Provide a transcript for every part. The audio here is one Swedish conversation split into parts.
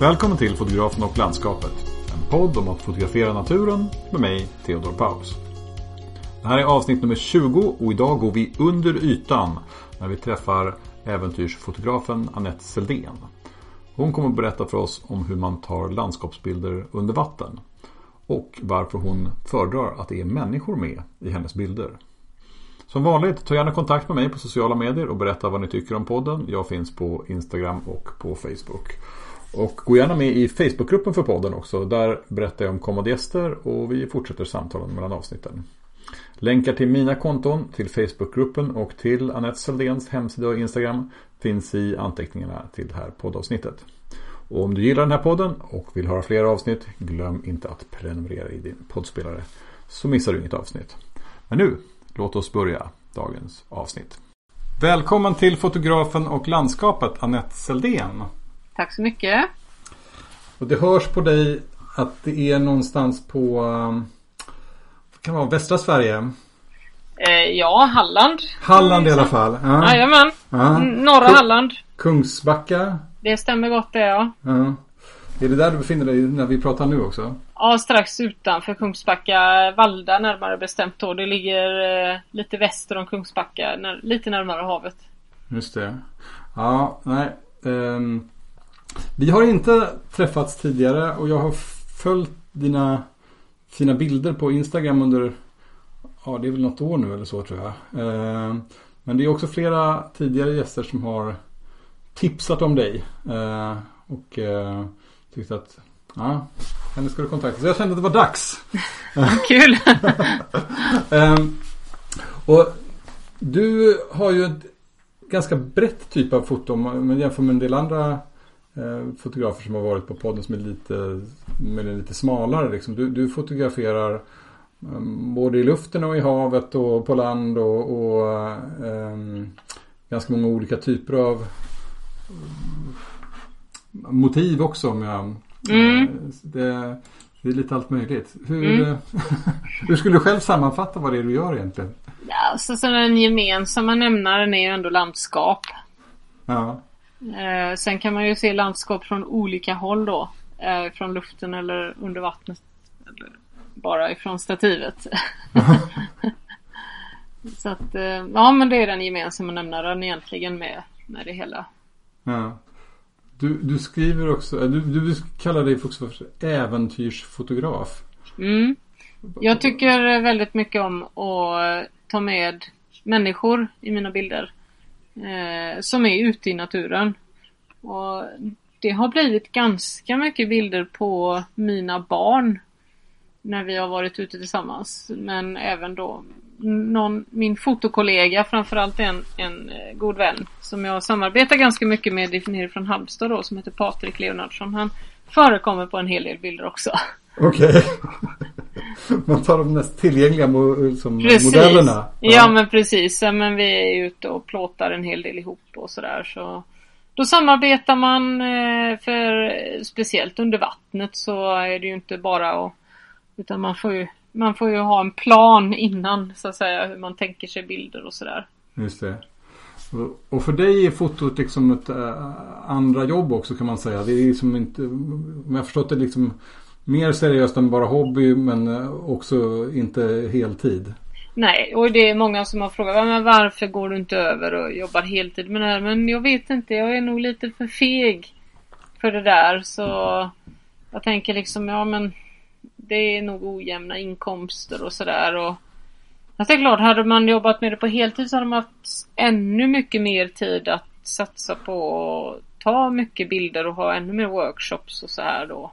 Välkommen till Fotografen och landskapet. En podd om att fotografera naturen med mig, Theodor Paus. Det här är avsnitt nummer 20 och idag går vi under ytan när vi träffar äventyrsfotografen Annette Seldén. Hon kommer att berätta för oss om hur man tar landskapsbilder under vatten och varför hon föredrar att det är människor med i hennes bilder. Som vanligt, ta gärna kontakt med mig på sociala medier och berätta vad ni tycker om podden. Jag finns på Instagram och på Facebook. Och gå gärna med i Facebookgruppen för podden också. Där berättar jag om kommande gäster och vi fortsätter samtalen mellan avsnitten. Länkar till mina konton, till Facebookgruppen och till Anette Seldéns hemsida och Instagram finns i anteckningarna till det här poddavsnittet. Och om du gillar den här podden och vill höra fler avsnitt, glöm inte att prenumerera i din poddspelare. Så missar du inget avsnitt. Men nu, låt oss börja dagens avsnitt. Välkommen till fotografen och landskapet Anette Seldén. Tack så mycket. Och det hörs på dig att det är någonstans på kan det vara, västra Sverige? Eh, ja, Halland. Halland i alla fall. Ja. Jajamän. Ja. Norra Kung- Halland. Kungsbacka. Det stämmer gott det ja. Ja. Är det där du befinner dig när vi pratar nu också? Ja, strax utanför Kungsbacka, Valda närmare bestämt då. Det ligger eh, lite väster om Kungsbacka, när, lite närmare havet. Just det. Ja, nej. ehm, vi har inte träffats tidigare och jag har följt dina fina bilder på Instagram under Ja, det är väl något år nu eller så tror jag. Ehm, men det är också flera tidigare gäster som har tipsat om dig. eh, och eh, tyckte att ja, henne ska du kontakta. Så jag kände att det var dags. Kul! Ehm, och du har ju ett ganska brett typ av foto om man jämför med en del andra eh, fotografer som har varit på podden som är lite, med en lite smalare. Liksom. Du, du fotograferar eh, både i luften och i havet och på land och, och ehm, ganska många olika typer av mm, motiv också. Om jag, Mm. eh, det, det är lite allt möjligt. Hur, Mm. hur skulle du själv sammanfatta vad det är du gör egentligen? Ja, så, så den gemensamma nämnaren är ju ändå landskap. Ja, Eh, sen kan man ju se landskap från olika håll då. Eh, från luften eller under vattnet. Eller bara ifrån stativet. så att, eh, ja men det är den gemensamma nämnaren egentligen med, med det hela. ja. Du, du skriver också, du, du kallar dig också för äventyrsfotograf. Mm. Jag tycker väldigt mycket om att ta med människor i mina bilder. Eh, som är ute i naturen. Och det har blivit ganska mycket bilder på mina barn. När vi har varit ute tillsammans. Men även då någon, min fotokollega, framförallt en, en eh, god vän. Som jag samarbetar ganska mycket med nere från Halmstad då, som heter Patrik Leonardsson. Han förekommer på en hel del bilder också. Okej. Man tar de mest tillgängliga mo- som modellerna. Ja. men precis. Ja, men vi är ute och plåtar en hel del ihop och sådär. Så då samarbetar man eh, för speciellt under vattnet så är det ju inte bara att utan man får ju man får ju ha en plan innan så att säga hur man tänker sig bilder och sådär. Just det. Och- för dig är fotot liksom ett äh, andra jobb också kan man säga. Det är liksom inte, om jag förstått det liksom mer seriöst än bara hobby men eh, också inte heltid. Nej, och det är många som har frågat men varför går du inte över och jobbar heltid med det eh, här? Men jag vet inte, jag är nog lite för feg för det där så jag tänker liksom, ja men det är nog ojämna inkomster och sådär och Fast det är klart, hade man jobbat med det på heltid så hade man haft ännu mycket mer tid att satsa på att ta mycket bilder och ha ännu mer workshops och så här då.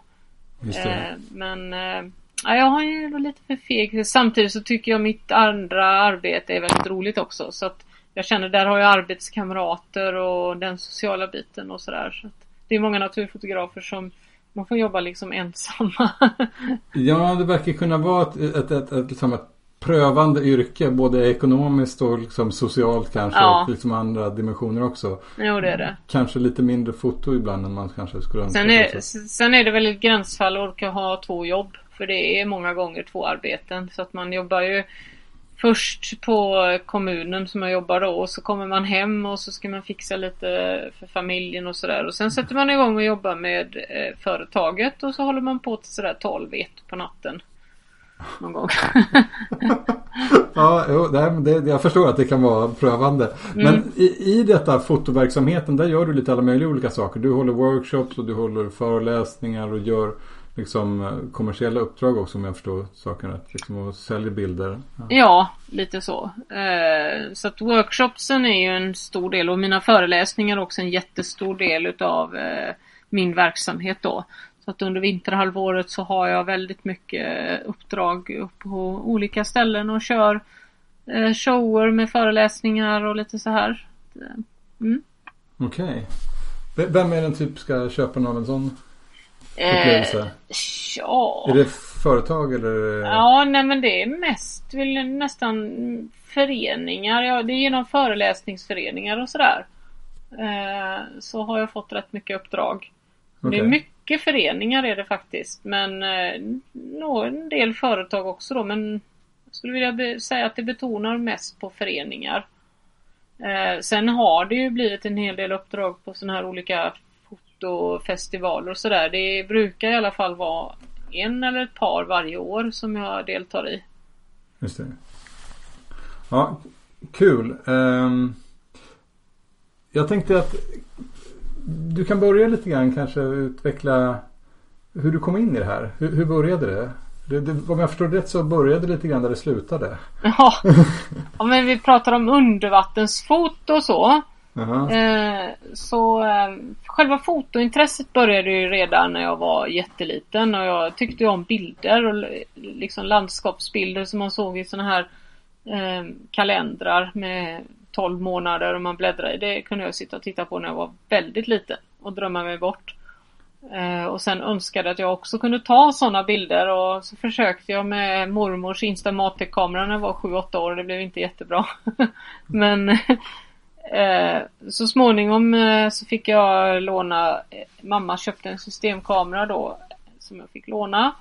Eh, men eh, ja, jag har ju lite för feg. Samtidigt så tycker jag mitt andra arbete är väldigt roligt också. Så att jag känner där har jag arbetskamrater och den sociala biten och sådär. Så det är många naturfotografer som man får jobba liksom ensamma. Ja, det verkar kunna vara ett, ett, ett, ett, liksom ett prövande yrke. Både ekonomiskt och liksom socialt kanske. Ja. Och liksom andra dimensioner också. jo det är det. Kanske lite mindre foto ibland än man kanske skulle önska. Sen är, sen är det väl ett gränsfall att orka ha två jobb. För det är många gånger två arbeten. Så att man jobbar ju först på kommunen som jag jobbar då och så kommer man hem och så ska man fixa lite för familjen och sådär. Och sen sätter man igång och jobbar med eh, företaget och så håller man på till sådär 12 1 på natten. Någon gång. ja, jo, det, jag förstår att det kan vara prövande. Mm. Men i, i detta fotoverksamheten där gör du lite alla möjliga olika saker. Du håller workshops och du håller föreläsningar och gör liksom kommersiella uppdrag också om jag förstår saken rätt. Liksom och säljer bilder. Ja, ja lite så. Eh, så att workshopsen är ju en stor del och mina föreläsningar är också en jättestor del utav eh, min verksamhet då. Så att under vinterhalvåret så har jag väldigt mycket uppdrag på olika ställen och kör eh, shower med föreläsningar och lite så här. Mm. Okej. Okay. Vem är den typiska köparen av en sån upplevelse? Eh, ja. Är det företag eller? Ja, nej men det är mest vill nästan föreningar. Ja, det är genom föreläsningsföreningar och sådär. Eh, så har jag fått rätt mycket uppdrag. Okay. Det är mycket mycket föreningar är det faktiskt. Men eh, en del företag också då. Men jag skulle vilja säga att det betonar mest på föreningar. Eh, sen har det ju blivit en hel del uppdrag på sådana här olika fotofestivaler och sådär. Det brukar i alla fall vara en eller ett par varje år som jag deltar i. Just det. Ja, kul. Um, jag tänkte att du kan börja lite grann kanske utveckla hur du kom in i det här. Hur, hur började det? Det, det? Om jag förstår rätt så började det lite grann där det slutade. Ja, ja men vi pratar om undervattensfot och så. Eh, så eh, själva fotointresset började ju redan när jag var jätteliten och jag tyckte om bilder och liksom landskapsbilder som man såg i såna här eh, kalendrar med 12 månader och man bläddrar i. Det kunde jag sitta och titta på när jag var väldigt liten och drömma mig bort. Eh, och sen önskade att jag också kunde ta sådana bilder och så försökte jag med mormors Instamatic-kamera när jag var 7-8 år. Det blev inte jättebra. Men eh, så småningom eh, så fick jag låna, mamma köpte en systemkamera då som jag fick låna.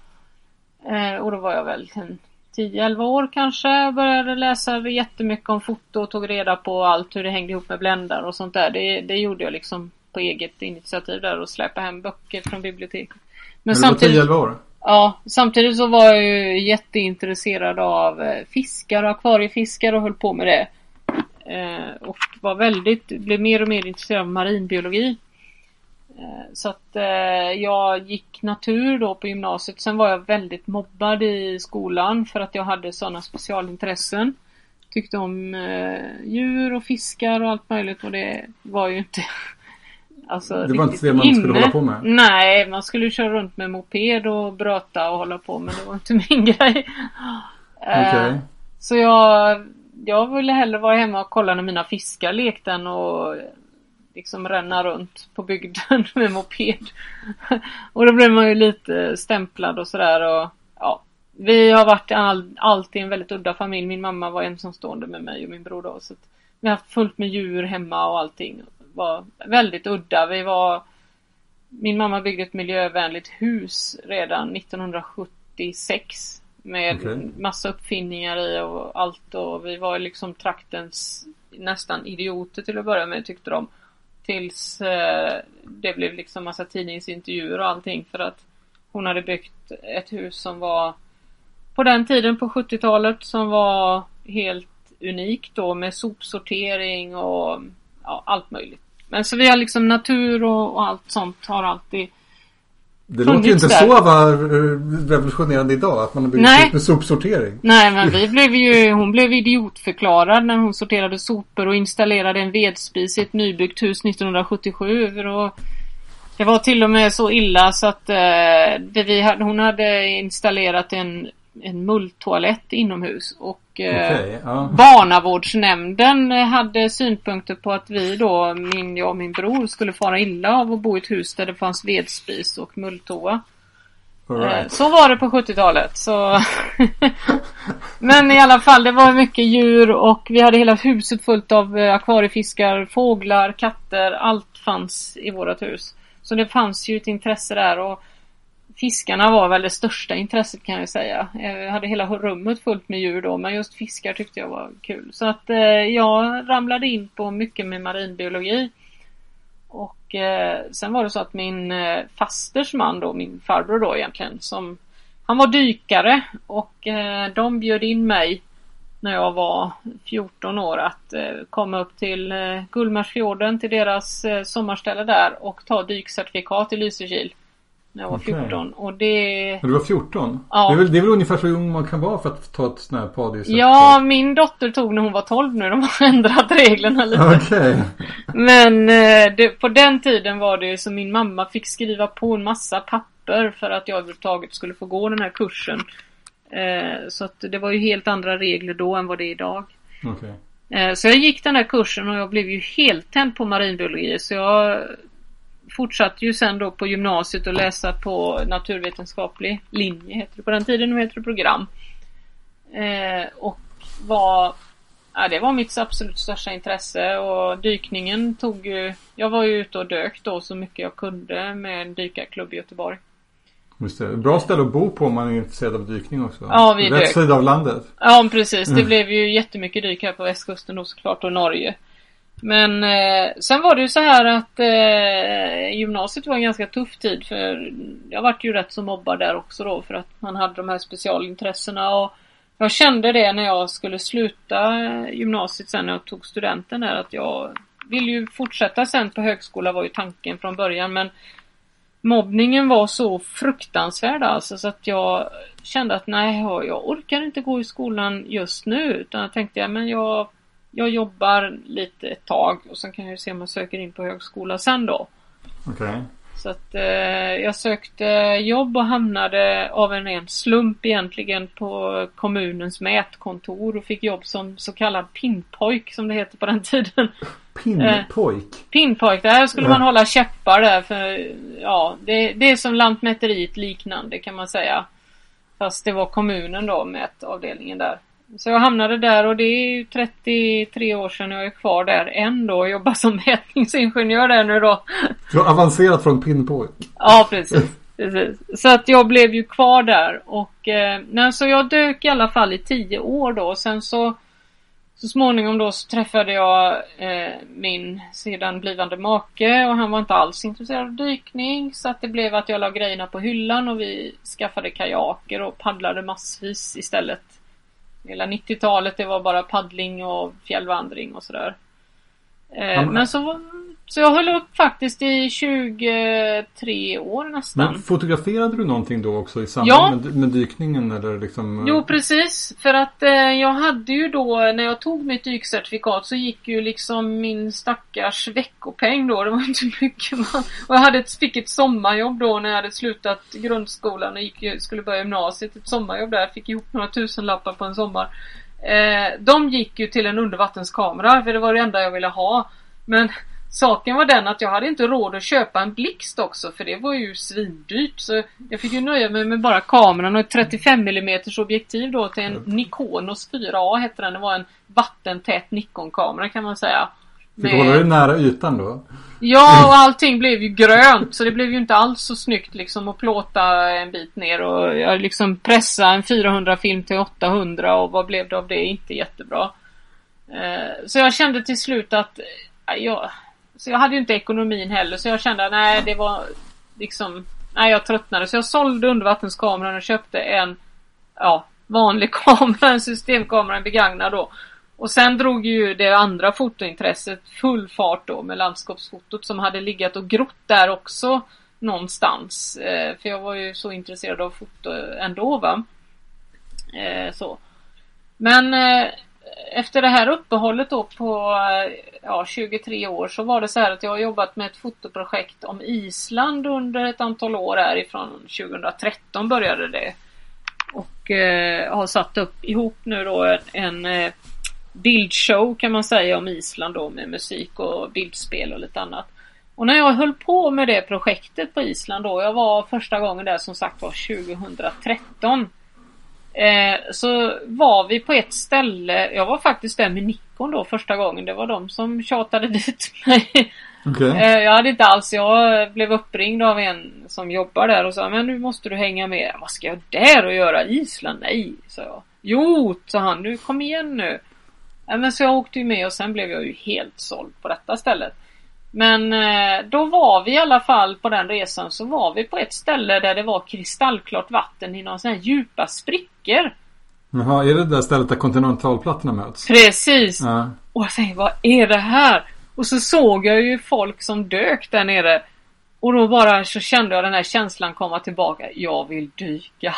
Och då var jag väl en 10-11 år kanske. Började läsa jättemycket om foto och tog reda på allt hur det hängde ihop med bländar och sånt där. Det, det gjorde jag liksom på eget initiativ där och släpa hem böcker från biblioteket. Men, Men samtidigt, 10-11 år? Ja, samtidigt så var jag ju jätteintresserad av eh, fiskar och akvariefiskar och höll på med det. Eh, och var väldigt, blev mer och mer intresserad av marinbiologi. Eh, så att eh, jag gick natur då på gymnasiet. Sen var jag väldigt mobbad i skolan för att jag hade sådana specialintressen. Tyckte om eh, djur och fiskar och allt möjligt och det var ju inte Alltså, det var inte det man inne. skulle hålla på med? Nej, man skulle köra runt med moped och bröta och hålla på men det var inte min grej. Okay. Så jag, jag ville hellre vara hemma och kolla när mina fiskar lekte än och liksom ränna runt på bygden med moped. och då blev man ju lite stämplad och sådär och ja. Vi har varit all, alltid en väldigt udda familj. Min mamma var ensamstående med mig och min bror då. Så vi har haft fullt med djur hemma och allting. var väldigt udda. Vi var Min mamma byggde ett miljövänligt hus redan 1976. Med okay. massa uppfinningar i och allt och vi var liksom traktens nästan idioter till att börja med tyckte de. Tills eh, det blev liksom massa tidningsintervjuer och allting för att hon hade byggt ett hus som var på den tiden på 70-talet som var helt unikt då med sopsortering och ja, allt möjligt. Men så vi har liksom natur och, och allt sånt har alltid det låter ju inte där. så va, revolutionerande idag att man har byggt Nej. med sopsortering. Nej men vi blev ju, hon blev idiotförklarad när hon sorterade sopor och installerade en vedspis i ett nybyggt hus 1977. För då, det var till och med så illa så att eh, vi hade, hon hade installerat en, en mulltoalett inomhus och Eh, okay, ja. Barnavårdsnämnden hade synpunkter på att vi då, min, jag och min bror, skulle fara illa av att bo i ett hus där det fanns vedspis och mulltoa. Right. Eh, så var det på 70-talet. Så Men i alla fall, det var mycket djur och vi hade hela huset fullt av eh, akvariefiskar, fåglar, katter. Allt fanns i vårt hus. Så det fanns ju ett intresse där och fiskarna var väl det största intresset kan jag säga. Eh, jag hade hela rummet fullt med djur då men just fiskar tyckte jag var kul. Så att eh, jag ramlade in på mycket med marinbiologi. Och eh, sen var det så att min eh, fasters man då, min farbror då egentligen, som han var dykare och eh, de bjöd in mig när jag var 14 år att eh, komma upp till eh, Gullmarsfjorden till deras eh, sommarställe där och ta dykcertifikat i Lysekil. När jag var Okej. 14 och det... Du var 14? Ja. Det, är väl, det är väl ungefär så ung man kan vara för att ta ett sånt här padis? Ja, min dotter tog när hon var 12 nu. De har ändrat reglerna lite. Okej. Men eh, det, på den tiden var det ju så min mamma fick skriva på en massa papper för att jag överhuvudtaget skulle få gå den här kursen. Eh, så att det var ju helt andra regler då än vad det är idag. Okej. Eh, så jag gick den här kursen och jag blev ju helt tänd på marinbiologi så jag fortsatte ju sen då på gymnasiet och läsa på naturvetenskaplig linje, heter det på den tiden, nu heter det program. Eh, och var, ja, det var mitt absolut största intresse och dykningen tog ju, jag var ju ute och dök då så mycket jag kunde med en dykarklubb i Göteborg. Just det. Bra ställe att bo på om man är intresserad av dykning också. Ja, vi Rätt dök. sida av landet. Ja precis, det Mm. blev ju jättemycket dyk här på västkusten då såklart och Norge. Men eh, sen var det ju så här att eh, gymnasiet var en ganska tuff tid för jag vart ju rätt så mobbad där också då för att man hade de här specialintressena och jag kände det när jag skulle sluta eh, gymnasiet sen när jag tog studenten där att jag vill ju fortsätta sen på högskola var ju tanken från början men mobbningen var så fruktansvärd alltså så att jag kände att nej, jag jag orkar inte gå i skolan just nu utan jag tänkte ja, men jag, jag jobbar lite ett tag och sen kan jag ju se om jag söker in på högskola sen då. Okej. Så att eh, jag sökte jobb och hamnade av en ren slump egentligen på kommunens mätkontor och fick jobb som så kallad pinpojk som det heter på den tiden. Pinnpojk. Pinpojk, där skulle Ja. man hålla käppar där för ja, det, det är som Lantmäteriet liknande kan man säga. Fast det var kommunen då, mätavdelningen där. Så jag hamnade där och det är ju 33 år sedan jag är kvar där än då och jobbar som mätningsingenjör där nu då. Du har avancerat från pinnpojk. Ja, precis. precis. Så att jag blev ju kvar där och eh, nej, så jag dök i alla fall i 10 år då. Sen så så småningom då så träffade jag eh, min sedan blivande make och han var inte alls intresserad av dykning så att det blev att jag la grejerna på hyllan och vi skaffade kajaker och paddlade massvis istället. Hela 90-talet det var bara paddling och fjällvandring och sådär. Eh, men- så, så jag höll upp faktiskt i 23 år nästan. Men fotograferade du någonting då också i Ja. samband med, med dykningen eller liksom? Jo precis, för att eh, jag hade ju då när jag tog mitt dykcertifikat så gick ju liksom min stackars veckopeng då, det var inte mycket man... Och jag hade ett, fick ett sommarjobb då när jag hade slutat grundskolan och gick, skulle börja gymnasiet. Ett sommarjobb där, fick ihop några tusenlappar på en sommar. Eh, de gick ju till en undervattenskamera för det var det enda jag ville ha. Men Saken var den att jag hade inte råd att köpa en blixt också för det var ju svindyrt. Så jag fick ju nöja mig med bara kameran och ett 35 mm objektiv då till en Nikonos 4A hette den. Det var en vattentät Nikon-kamera kan man säga. Fick du hålla dig nära ytan då? Ja, och allting blev ju grönt så det blev ju inte alls så snyggt liksom att plåta en bit ner och jag liksom pressa en 400 film till 800 och vad blev det av det? Inte jättebra. Eh, Så jag kände till slut att jag, så jag hade ju inte ekonomin heller så jag kände att nej det var liksom Nej jag tröttnade så jag sålde undervattenskameran och köpte en Ja vanlig kamera, en systemkamera, en begagnad då. Och sen drog ju det andra fotointresset full fart då med landskapsfotot som hade liggat och grott där också någonstans. Eh, för jag var ju så intresserad av foto ändå va. Eh, så. Men eh, efter det här uppehållet då på ja, 23 år så var det så här att jag har jobbat med ett fotoprojekt om Island under ett antal år härifrån 2013 började det. Och eh, har satt upp ihop nu då en, en eh, bildshow kan man säga om Island då med musik och bildspel och lite annat. Och när jag höll på med det projektet på Island då, jag var första gången där som sagt var 2013. Eh, så var vi på ett ställe, jag var faktiskt där med Nikon då första gången. Det var de som tjatade dit mig. Okay. Eh, jag hade inte alls, jag blev uppringd av en som jobbar där och sa men nu måste du hänga med. Vad ska jag där och göra? Island? Nej, sa jag. Jo, sa han. Nu kom igen nu. Ja, men så jag åkte ju med och sen blev jag ju helt såld på detta stället. Men eh, då var vi i alla fall på den resan så var vi på ett ställe där det var kristallklart vatten i några sådana här djupa sprickor. Jaha, är det det där stället där kontinentalplattorna möts? Precis! Ja. Och jag tänkte, vad är det här? Och så såg jag ju folk som dök där nere. Och då bara så kände jag den här känslan komma tillbaka. Jag vill dyka.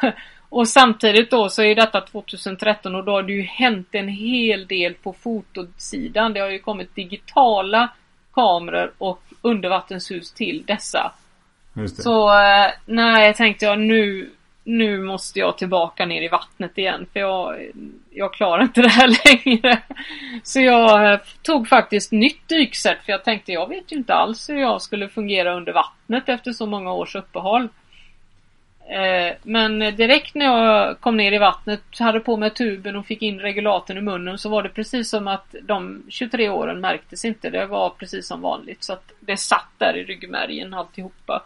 och samtidigt då så är detta 2013 och då har det ju hänt en hel del på fotosidan. Det har ju kommit digitala kameror och undervattenshus till dessa. Så eh, nej, tänkte jag nu, nu måste jag tillbaka ner i vattnet igen för jag, jag klarar inte det här längre. Så jag eh, tog faktiskt nytt dyksätt för jag tänkte jag vet ju inte alls hur jag skulle fungera under vattnet efter så många års uppehåll. Eh, men direkt när jag kom ner i vattnet, hade på mig tuben och fick in regulatorn i munnen så var det precis som att de 23 åren märktes inte. Det var precis som vanligt. Så att det satt där i ryggmärgen alltihopa.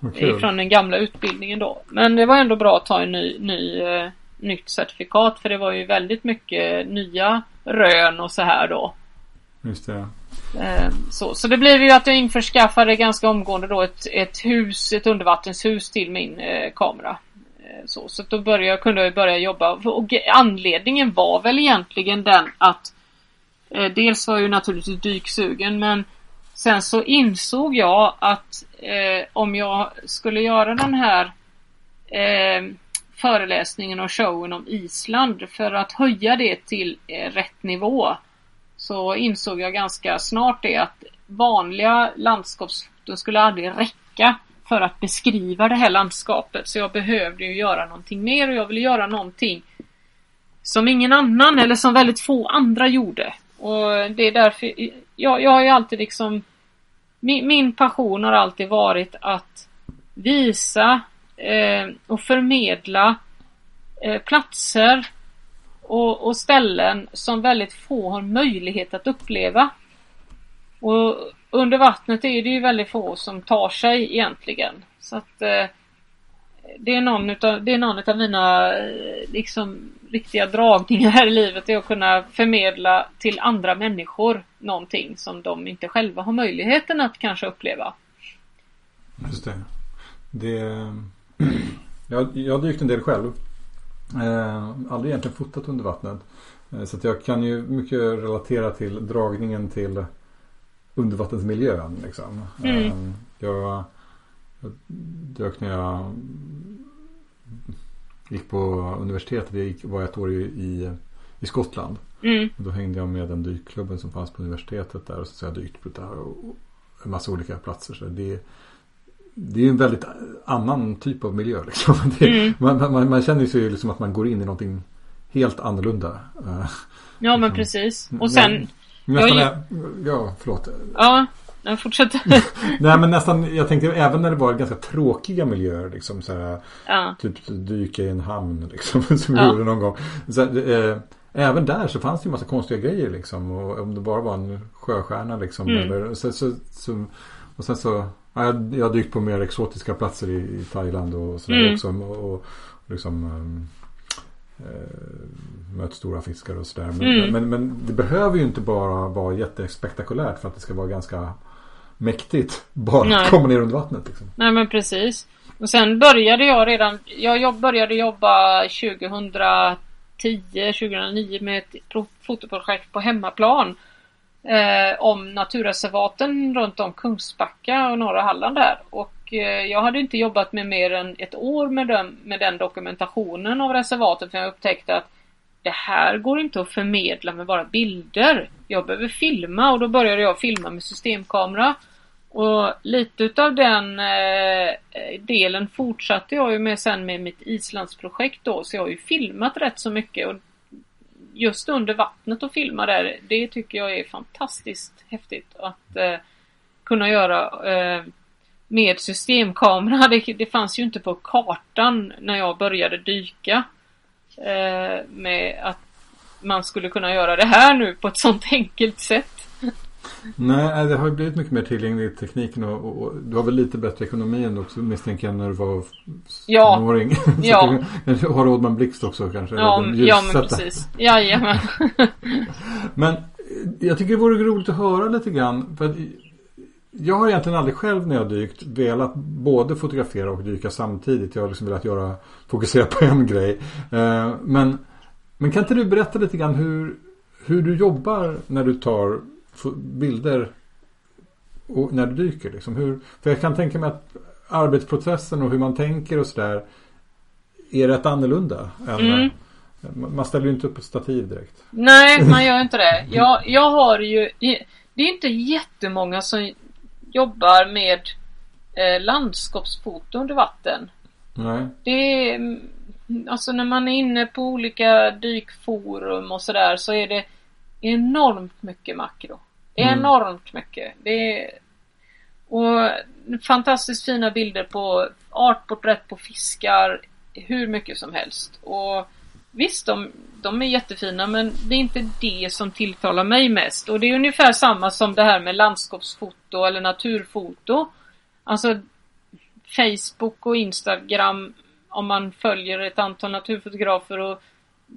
Vad kul. Från den gamla utbildningen då. Men det var ändå bra att ta en ny, ny, eh, nytt certifikat för det var ju väldigt mycket nya rön och så här då. Just det. Eh, Så, så det blev ju att jag införskaffade ganska omgående då ett, ett hus, ett undervattenshus till min eh, kamera. Eh, Så, så då började, jag- kunde jag börja jobba och anledningen var väl egentligen den att eh, dels var jag ju naturligtvis dyksugen men sen så insåg jag att eh, om jag skulle göra den här eh, föreläsningen och showen om Island för att höja det till eh, rätt nivå så insåg jag ganska snart det att vanliga landskapsfoton skulle aldrig räcka för att beskriva det här landskapet. Så jag behövde ju göra någonting mer och jag ville göra någonting som ingen annan eller som väldigt få andra gjorde. Och det är därför jag, jag har ju alltid liksom min, min passion har alltid varit att visa eh, och förmedla eh, platser och, och ställen som väldigt få har möjlighet att uppleva. Och under vattnet är det ju väldigt få som tar sig egentligen. Så att eh, det är någon utav, det är någon utav mina eh, liksom riktiga dragningar här i livet. Är att kunna förmedla till andra människor någonting som de inte själva har möjligheten att kanske uppleva. Just det. det jag, jag har dykt en del själv. Eh, aldrig egentligen fotat under vattnet. Eh, så att jag kan ju mycket relatera till dragningen till undervattensmiljön. Liksom. Mm. Eh, jag, jag dök när jag gick på universitetet. Jag gick, var ett år i, i, i Skottland. Mm, Då hängde jag med den dykklubben som fanns på universitetet där och så har jag dykt på det här och en massa olika platser. Så det, det är ju en väldigt annan typ av miljö. Liksom. Det, Mm. man, man, man känner sig ju liksom att man går in i någonting helt annorlunda. Ja men precis. Och sen, Nästan, Jag ja, förlåt. ja, jag fortsätter. Nej men nästan, jag tänkte även när det var ganska tråkiga miljöer. Liksom, så här, ja, Typ dyka i en hamn liksom, som Ja. jag gjorde någon gång. Så, eh, även där så fanns det ju massa konstiga grejer liksom. Och om det bara var en sjöstjärna liksom. Mm. Eller, så, så, så, och sen så, ja, jag, jag har dykt på mer exotiska platser i, i Thailand och sådär Mm. också. Och, och liksom um, mött stora fiskar och sådär. Men, Mm. men, men det behöver ju inte bara vara jättespektakulärt för att det ska vara ganska mäktigt. Bara Nej. att komma ner under vattnet liksom. nej men precis. Och sen började jag redan, jag började jobba 2010, 2009 med ett pro- fotoprojekt på hemmaplan. Eh, om naturreservaten runt om Kungsbacka och norra Halland där. Och eh, jag hade inte jobbat med mer än ett år med den, med den dokumentationen av reservatet för jag upptäckte att det här går inte att förmedla med bara bilder. Jag behöver filma och då började jag filma med systemkamera. Och lite utav den eh, eh, delen fortsatte jag ju med sen med mitt Islandsprojekt då. Så jag har ju filmat rätt så mycket. Och just under vattnet och filma där, det tycker jag är fantastiskt häftigt. Att eh, kunna göra eh, med systemkamera. Det, det fanns ju inte på kartan när jag började dyka eh, med att man skulle kunna göra det här nu på ett sånt enkelt sätt. Nej, det har blivit mycket mer tillgänglig tekniken och, och, och, du har väl lite bättre ekonomi än också misstänker jag när du var Ja. tonåring. Ja. du har råd med en blixt också kanske? Ja, ja men precis. Jajamän. Men eh, jag tycker det vore roligt att höra lite grann. För att jag har egentligen aldrig själv när jag dykt velat både fotografera och dyka samtidigt. Jag har liksom velat göra, fokusera på en grej. Eh, Men, men kan inte du berätta lite grann hur, hur du jobbar när du tar bilder och när du dyker? Liksom? Hur, för jag kan tänka mig att arbetsprocessen och hur man tänker och sådär är rätt annorlunda. Än, Mm. Man ställer ju inte upp ett stativ direkt. Nej, man gör inte det. Jag, jag har ju... Det är inte jättemånga som jobbar med eh, landskapsfoto under vatten. Nej. Det är... mm, Alltså när man är inne på olika dykforum och sådär så är det enormt mycket makro. Mm. Enormt mycket. Det är... Och fantastiskt fina bilder på artporträtt på fiskar. Hur mycket som helst. Och Visst, de, de är jättefina men det är inte det som tilltalar mig mest. Och det är ungefär samma som det här med landskapsfoto eller naturfoto. Alltså Facebook och Instagram om man följer ett antal naturfotografer och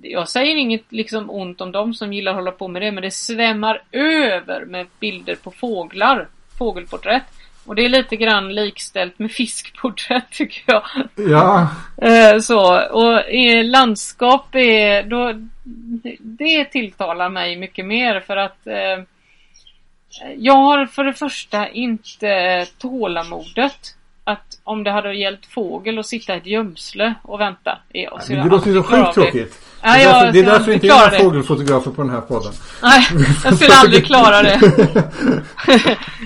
jag säger inget liksom ont om dem som gillar att hålla på med det men det svämmar över med bilder på fåglar. Fågelporträtt. Och det är lite grann likställt med fiskporträtt tycker jag. Ja, Eh, så, och i landskap är, då, det tilltalar mig mycket mer för att eh, jag har för det första inte tålamodet att om det hade gällt fågel och sitta i ett gömsle och vänta. Jag skulle det låter ju så sjukt tråkigt. Nej, det är därför, det är därför inte jag är fågelfotografer på den här podden. Nej, jag skulle aldrig klara det.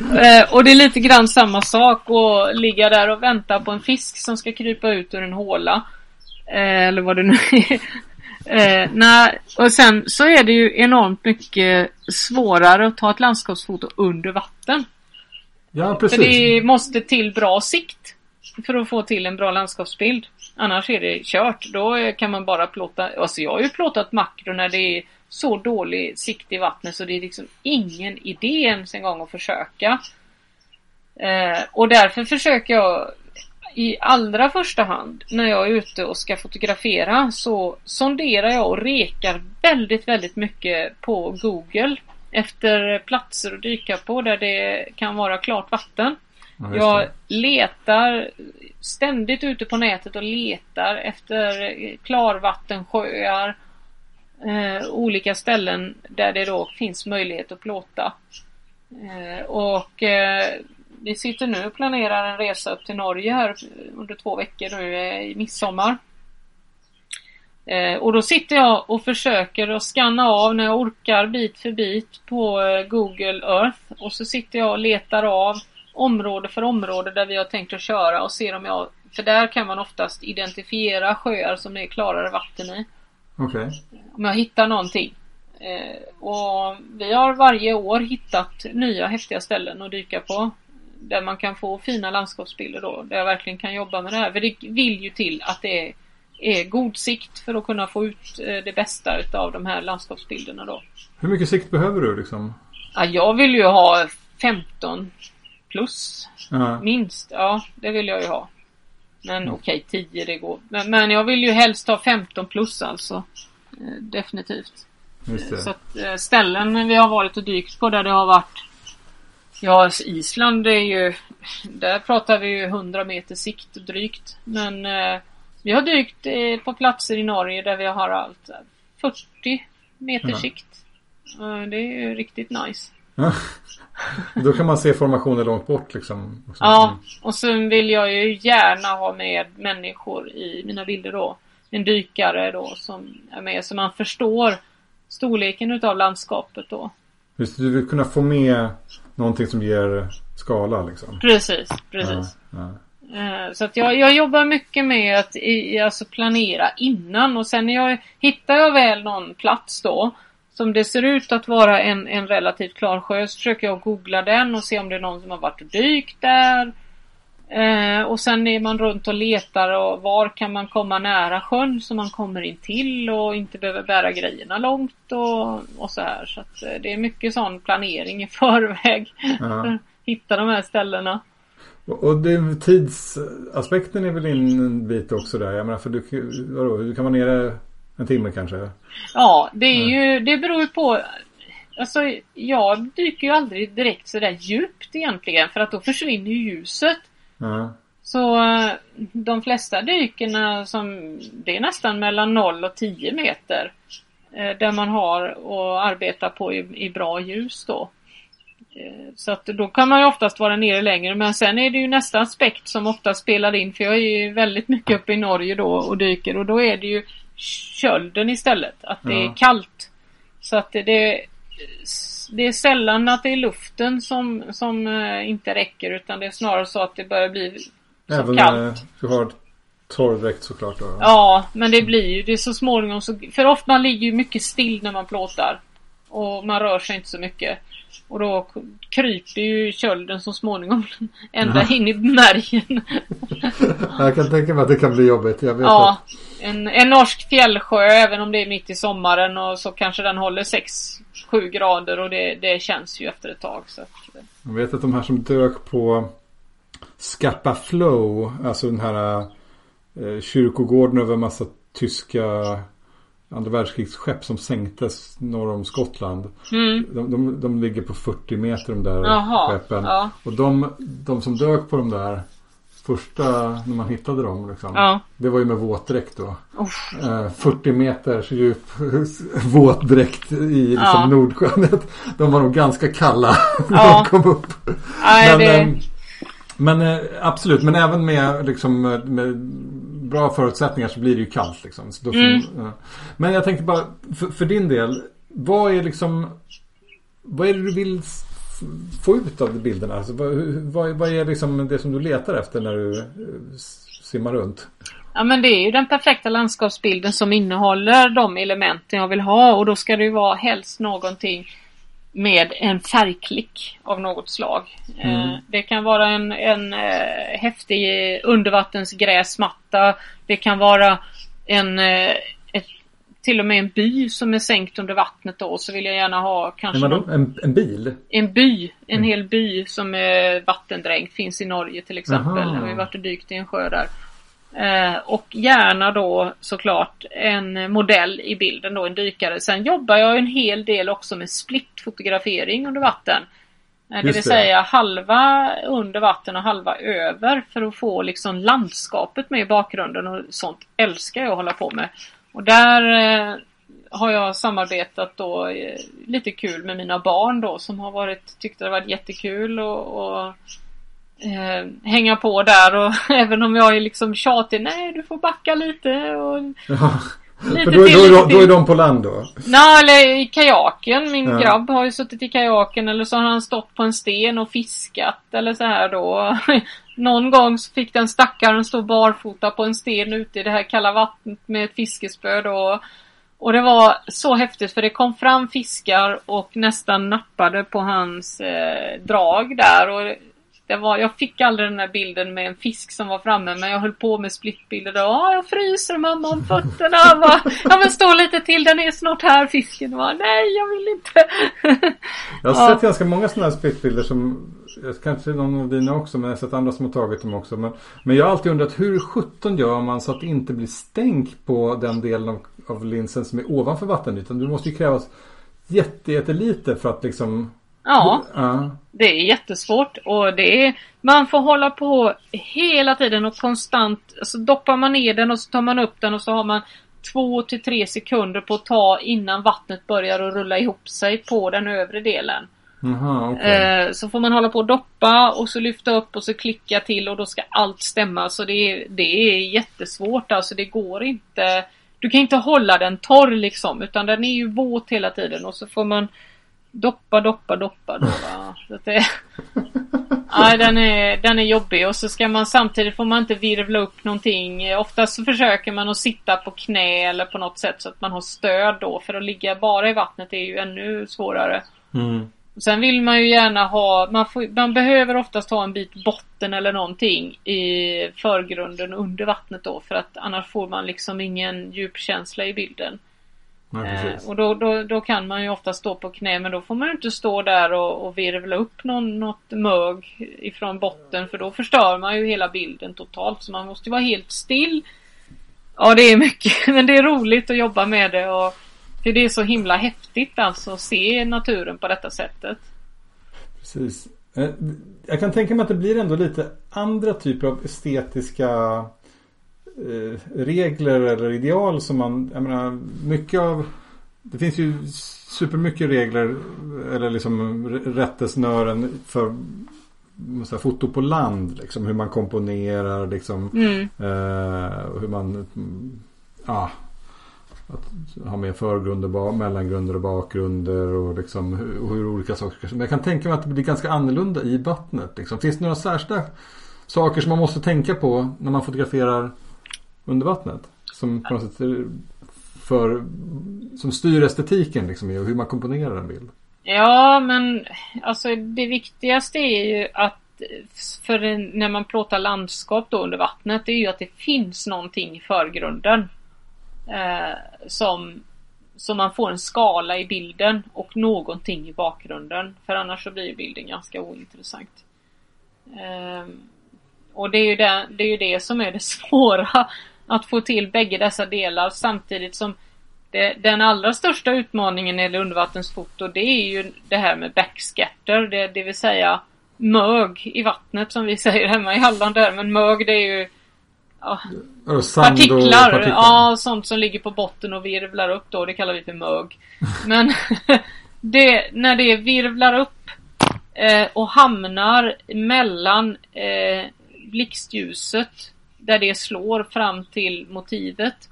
Eh, och det är lite grann samma sak att ligga där och vänta på en fisk som ska krypa ut ur en håla. Eh, eller vad det nu är. Eh, nej, och sen så är det ju enormt mycket svårare att ta ett landskapsfoto under vatten. Ja, För precis. det måste till bra sikt för att få till en bra landskapsbild. Annars är det kört. Då kan man bara plåta. Alltså jag har ju plåtat makro när det är så dålig sikt i vattnet så det är liksom ingen idé ens en gång att försöka. Eh, och därför försöker jag i allra första hand när jag är ute och ska fotografera så sonderar jag och rekar väldigt, väldigt mycket på Google efter platser att dyka på där det kan vara klart vatten. Ja, Jag letar ständigt ute på nätet och letar efter klarvattensjöar. Eh, olika ställen där det då finns möjlighet att plåta. Eh, och eh, vi sitter nu och planerar en resa upp till Norge här under två veckor nu i midsommar. Eh, och då sitter jag och försöker att scanna av när jag orkar bit för bit på eh, Google Earth. Och så sitter jag och letar av område för område där vi har tänkt att köra och ser om jag... För där kan man oftast identifiera sjöar som det är klarare vatten i. Okej. Om jag hittar någonting. Eh, och vi har varje år hittat nya häftiga ställen att dyka på. Där man kan få fina landskapsbilder då. Där jag verkligen kan jobba med det här. För det vill ju till att det är, är god sikt för att kunna få ut eh, det bästa utav de här landskapsbilderna då. Hur mycket sikt behöver du liksom? Ja, jag vill ju ha 15 plus. Ja. Minst, ja det vill jag ju ha. Men okej, 10 det går. Men, men jag vill ju helst ha 15 plus alltså. Eh, definitivt. Så att eh, ställen vi har varit och dykt på där det har varit Ja, Island är ju Där pratar vi ju 100 meter sikt drygt. Men eh, vi har dykt eh, på platser i Norge där vi har allt eh, 40 meter Ja. sikt. Det är ju riktigt nice. Då kan man se formationer långt bort liksom. också. Ja, och sen vill jag ju gärna ha med människor i mina bilder då. En dykare då som är med så man förstår storleken utav landskapet då. Just du vill kunna få med någonting som ger skala liksom. Precis, precis. Ja, ja. Eh, Så att jag, jag jobbar mycket med att i, alltså planera innan och sen när jag, hittar jag väl någon plats då som det ser ut att vara en, en relativt klar sjö så försöker jag googla den och se om det är någon som har varit och dykt där. Eh, och sen är man runt och letar och var kan man komma nära sjön så man kommer in till och inte behöver bära grejerna långt och, och så här. Så att, eh, det är mycket sån planering i förväg. Ja. Hitta de här ställena. Och det, tidsaspekten är väl in en bit också där. Jag menar för du, vadå, du kan vara nere en timme kanske? Ja, det är ju, det beror ju på. Alltså jag dyker ju aldrig direkt sådär djupt egentligen för att då försvinner ju ljuset. Ja. Så de flesta dykerna som det är nästan mellan 0 och 10 meter. eh, Där man har att arbeta på i, i bra ljus då. Eh, Så att då kan man ju oftast vara nere längre men sen är det ju nästa aspekt som ofta spelar in för jag är ju väldigt mycket uppe i Norge då och dyker och då är det ju kölden istället. Att det Ja. är kallt. Så att det, det, är sällan att det är luften som, som eh, inte räcker utan det är snarare så att det börjar bli så Även kallt. när du har torrdräkt såklart då? Ja, men det blir ju det så småningom så... För ofta man ligger ju mycket still när man plåtar. Och man rör sig inte så mycket. Och då kryper ju kölden så småningom ända in i märgen. Jag kan tänka mig att det kan bli jobbigt. Jag vet Ja, en, en norsk fjällsjö även om det är mitt i sommaren och så kanske den håller 6-7 grader och det, det känns ju efter ett tag. Så att, jag vet att de här som dök på Scappa Flow, alltså den här eh, kyrkogården över massa tyska andra världskrigsskepp som sänktes norr om Skottland. mm, De, de, de ligger på 40 meter de där Jaha, skeppen. ja. Och de, de som dök på de där första, när man hittade dem liksom. Ja. Det var ju med våtdräkt då. Eh, 40 meters djup våtdräkt i liksom Ja. Nordsjön. De var nog ganska kalla när de kom upp. nej, Men, det, ehm, men eh, absolut, men även med, liksom, med bra förutsättningar så blir det ju kallt. Liksom. Får, Mm. ja. Men jag tänkte bara, för, för din del, vad är liksom vad är det du vill få ut av bilderna? Alltså, vad, vad, vad är liksom det som du letar efter när du eh, simmar runt? Ja men det är ju den perfekta landskapsbilden som innehåller de elementen jag vill ha och då ska det ju vara helst någonting med en färgklick av något slag. Mm. Eh, Det kan vara en, en eh, häftig undervattensgräsmatta. Det kan vara en eh, ett, till och med en by som är sänkt under vattnet då så vill jag gärna ha kanske någon? En, en bil? en by, en Mm. hel by som är vattendränkt. Finns i Norge till exempel. Aha. Jag har ju varit och dykt i en sjö där. Eh, och gärna då såklart en modell i bilden då, en dykare. Sen jobbar jag en hel del också med splittfotografering under vatten. Eh, det Just vill det. säga halva under vatten och halva över för att få liksom landskapet med i bakgrunden och sånt älskar jag att hålla på med. Och där eh, har jag samarbetat då lite kul med mina barn då som har varit, tyckt det varit jättekul och, och eh, hänga på där och även om jag är liksom tjatig, nej du får backa lite och Ja. Lite För då, till, då, då, då är de på land då? Nej, eller i kajaken. Min Ja. grabb har ju suttit i kajaken eller så har han stått på en sten och fiskat eller så här då. Någon gång så fick den stackaren stå barfota på en sten ute i det här kalla vattnet med ett fiskespö då. Och det var så häftigt för det kom fram fiskar och nästan nappade på hans eh, drag där. Och det var, jag fick aldrig den här bilden med en fisk som var framme men jag höll på med splittbilder. "Ah, jag fryser mamma om fötterna. Jag Bara, ja men stå lite till, den är snart här fisken. Jag Bara, Nej jag vill inte. Jag har Ja. sett ganska många sådana här splittbilder som Kanske någon av dina också men jag har sett andra som har tagit dem också. Men, men jag har alltid undrat hur 17 gör man så att det inte blir stänk på den delen av, av linsen som är ovanför vattenytan. Det måste ju krävas jätte, jättelite för att liksom Ja. Ja. Det är jättesvårt och det är, man får hålla på hela tiden och konstant, så doppar man ner den och så tar man upp den och så har man två till tre sekunder på att ta innan vattnet börjar att rulla ihop sig på den övre delen. Jaha, okej. Eh, så får man hålla på och doppa och så lyfta upp och så klicka till och då ska allt stämma. Så det är, det är jättesvårt alltså. Det går inte. Du kan inte hålla den torr liksom utan den är ju våt hela tiden och så får man doppa, doppa, doppa. Då, va? så att det, nej, den är, den är jobbig och så ska man samtidigt får man inte virvla upp någonting. Oftast så försöker man att sitta på knä eller på något sätt så att man har stöd då för att ligga bara i vattnet är ju ännu svårare. Mm. Sen vill man ju gärna ha, man, får, man behöver oftast ha en bit botten eller någonting i förgrunden under vattnet då för att annars får man liksom ingen djupkänsla i bilden. Nej, eh, och då, då, då kan man ju ofta stå på knä men då får man ju inte stå där och, och virvla upp någon, något mög ifrån botten för då förstör man ju hela bilden totalt så man måste ju vara helt still. Ja det är mycket men det är roligt att jobba med det och för det är så himla häftigt alltså att se naturen på detta sättet. Precis. Eh, jag kan tänka mig att det blir ändå lite andra typer av estetiska regler eller ideal som man, jag menar, mycket av det finns ju supermycket regler eller liksom rättesnören för så här, foto på land. Liksom, hur man komponerar, liksom, mm. eh, hur man ja, att ha med förgrunder, mellangrunder och bakgrunder och liksom hur, hur olika saker Men jag kan tänka mig att det blir ganska annorlunda i vattnet. Liksom. Finns det några särskilda saker som man måste tänka på när man fotograferar under vattnet? Som på något sätt för, som styr estetiken liksom, och hur man komponerar en bild. Ja, men alltså det viktigaste är ju att för när man plåtar landskap då under vattnet, det är ju att det finns någonting i förgrunden. Eh, som, så man får en skala i bilden och någonting i bakgrunden. För annars så blir bilden ganska ointressant. Eh, och det är, ju det, det är ju det som är det svåra. Att få till bägge dessa delar samtidigt som det, den allra största utmaningen när det gäller undervattensfoto det är ju det här med backscatter. Det, det vill säga mög i vattnet som vi säger hemma i Halland där. Men mög det är ju ja, partiklar, partiklar. Ja, sånt som ligger på botten och virvlar upp då. Det kallar vi för mög. Men det, när det virvlar upp eh, och hamnar mellan eh, blixtljuset där det slår fram till motivet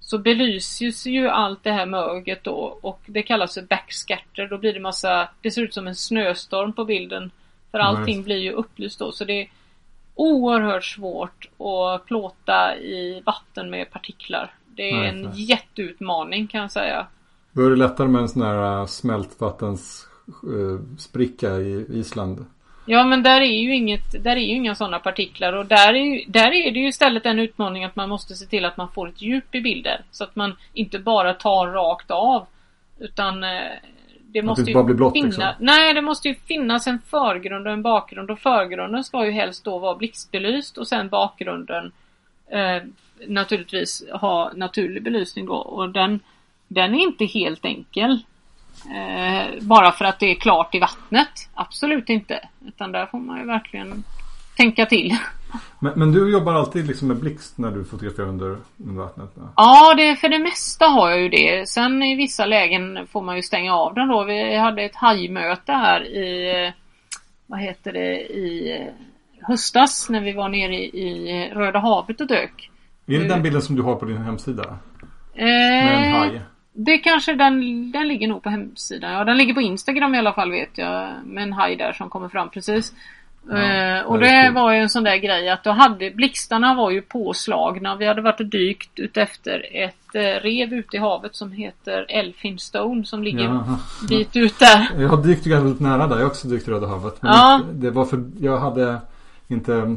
så belyses ju allt det här möget då och det kallas för backscatter. Då blir det massa, det ser ut som en snöstorm på bilden. För allting blir ju upplyst då så det oerhört svårt att plåta i vatten med partiklar. Det är nej, en nej. jätteutmaning kan jag säga. Då är det lättare med en sån här äh, smältvattensspricka äh, i Island. Ja men där är ju inget, där är ju inga sådana partiklar och där är, där är det ju istället en utmaning att man måste se till att man får ett djup i bilder. Så att man inte bara tar rakt av. Utan äh, det måste det ju blått, finna, liksom. Nej, det måste ju finnas en förgrund och en bakgrund och förgrunden ska ju helst då vara blixtbelyst och sen bakgrunden eh, naturligtvis ha naturlig belysning då och den, den är inte helt enkel. Eh, bara för att det är klart i vattnet. Absolut inte. Utan där får man ju verkligen tänka till. Men, men, du jobbar alltid liksom med blixt när du fotograferar under, under vattnet? Ja, ja det, för det mesta har jag ju det. Sen i vissa lägen får man ju stänga av den då. Vi hade ett hajmöte här i vad heter det i höstas när vi var nere i Röda havet och dök. Är det den bilden som du har på din hemsida? Eh, med en haj? Det kanske den, den ligger nog på hemsidan. Ja den ligger på Instagram i alla fall vet jag. Med en haj där som kommer fram precis. Ja, eh, och det var ju en sån där grej att då hade blixtarna var ju påslagna. Vi hade varit och dykt utefter ett eh, rev ute i havet som heter Elphinstone som ligger Jaha. bit ut där. Jag har dykt väldigt nära där. Jag har också dykt i Röda havet. Men ja. det var för jag hade inte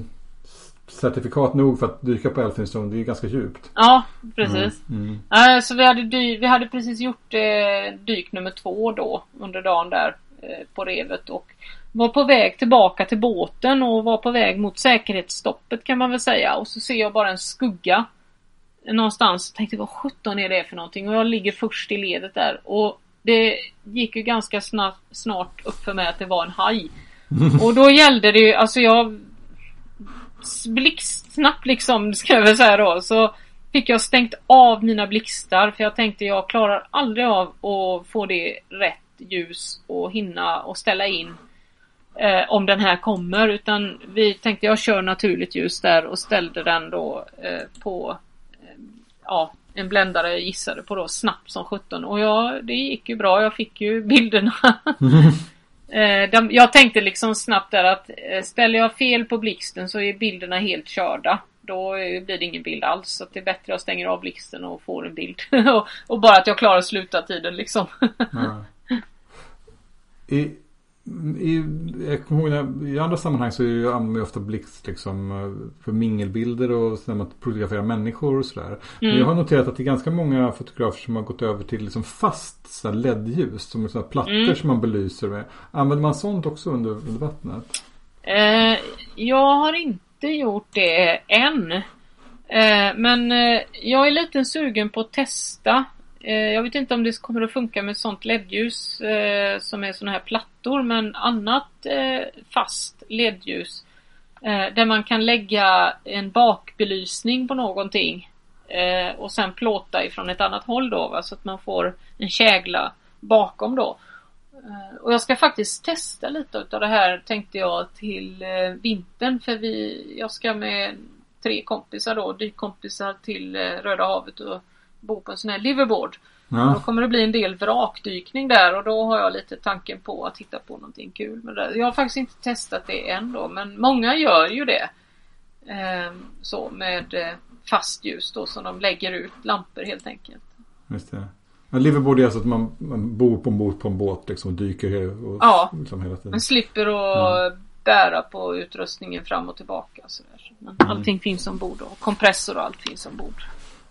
certifikat nog för att dyka på Elphinstone. Det är ju ganska djupt. Ja, precis. Mm. Mm. så vi hade, dy- vi hade precis gjort eh, dyk nummer två då under dagen där eh, på revet och var på väg tillbaka till båten och var på väg mot säkerhetsstoppet kan man väl säga. Och så ser jag bara en skugga någonstans. Jag tänkte vad sjutton är det för någonting? Och jag ligger först i ledet där. Och det gick ju ganska snart, snart upp för mig att det var en haj. Och då gällde det ju, alltså jag blixtsnabbt liksom, ska jag väl säga då. Så fick jag stängt av mina blixtar för jag tänkte jag klarar aldrig av att få det rätt ljus och hinna och ställa in eh, om den här kommer utan vi tänkte jag kör naturligt ljus där och ställde den då eh, på eh, ja, en bländare jag gissade på då snabbt som 17 och ja det gick ju bra jag fick ju bilderna. eh, de, jag tänkte liksom snabbt där att eh, ställer jag fel på blixten så är bilderna helt körda. Då blir det ingen bild alls. Så det är bättre att jag stänger av blixten och får en bild. och, och, bara att jag klarar sluta tiden liksom. I, i, jag kommer ihåg, I andra sammanhang så använder man ju ofta blixt liksom, för mingelbilder och när man fotograferar människor och sådär. Mm. Men jag har noterat att det är ganska många fotografer som har gått över till liksom fast LED-ljus. Som sådana plattor mm. som man belyser med. Använder man sånt också under, under vattnet? Eh, jag har inte gjort det än. Eh, men eh, jag är lite sugen på att testa Eh, jag vet inte om det kommer att funka med sånt LED-ljus eh, som är såna här plattor men annat eh, fast LED-ljus eh, där man kan lägga en bakbelysning på någonting eh, och sen plåta ifrån ett annat håll då va? så att man får en kägla bakom då. Och jag ska faktiskt testa lite av det här tänkte jag till vintern för vi, jag ska med tre kompisar då, dykkompisar till Röda havet och bo på en sån här liverboard. Ja. Då kommer det bli en del vrakdykning där och då har jag lite tanken på att titta på någonting kul med det. Jag har faktiskt inte testat det än då men många gör ju det. Eh, så med eh, fast ljus då som de lägger ut lampor helt enkelt. Just det. Men liverboard är alltså att man, man bor på en båt på en båt liksom och dyker och, ja, liksom hela tiden. man slipper att ja. bära på utrustningen fram och tillbaka. Sådär. Men mm. allting finns ombord och kompressor och allt finns ombord.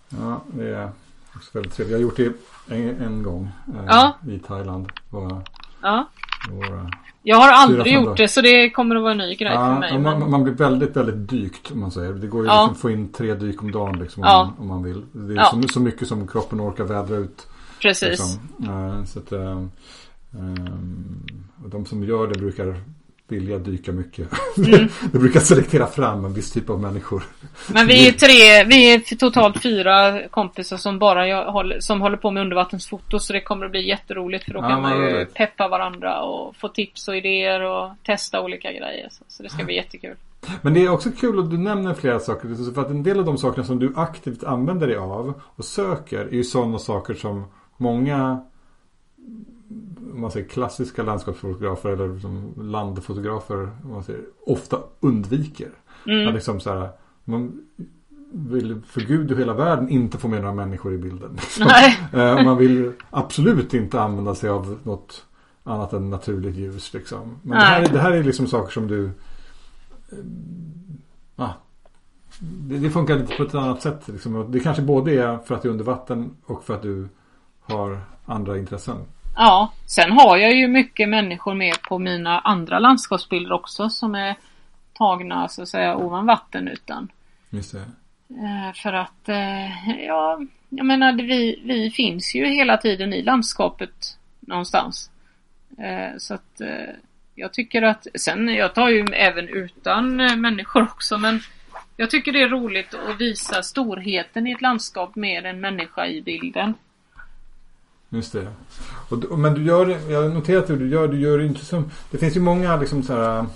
Ja, det är också väldigt trevligt. Jag har gjort det en, en gång eh, ja. i Thailand. Var, ja. Var, jag har aldrig gjort det så det kommer att vara en ny grej ja, för mig. Man, men... man, blir väldigt, väldigt dykt om man säger. Det går ju ja. liksom att få in tre dyk om dagen liksom, om, man, om man vill. Det är så, så, mycket som kroppen orkar vädra ut. Precis. Liksom. Uh, så att, uh, um, de som gör det brukar vilja dyka mycket. Mm. det brukar selektera fram en viss typ av människor. Men vi är tre, vi är totalt fyra kompisar som bara håller, som håller på med undervattensfoto så det kommer att bli jätteroligt för då kan ja, man ju peppa varandra och få tips och idéer och testa olika grejer. Så, så det ska bli jättekul. Men det är också kul att du nämner flera saker. För att en del av de sakerna som du aktivt använder dig av och söker är ju sådana saker som många om man säger klassiska landskapsfotografer eller liksom landfotografer man säger, ofta undviker. Mm. Att liksom så här, man vill för gud och hela världen inte få med några människor i bilden. Liksom. Eh, man vill absolut inte använda sig av något annat än naturligt ljus. Liksom. Men det här, det här, är liksom saker som du eh, ah, det, det, funkar lite på ett annat sätt. Liksom. Det kanske både är för att du är under vatten och för att du har andra intressen. Ja, sen har jag ju mycket människor med på mina andra landskapsbilder också som är tagna så att säga ovan vattenytan. Just det. Eh, för att, eh, ja, jag menar vi, vi finns ju hela tiden i landskapet någonstans. Eh, så att jag tycker att, sen jag tar ju även utan människor också men jag tycker det är roligt att visa storheten i ett landskap med en människa i bilden. Just det. Och, men du gör jag har noterat hur du gör, du gör inte som, det finns ju många liksom så här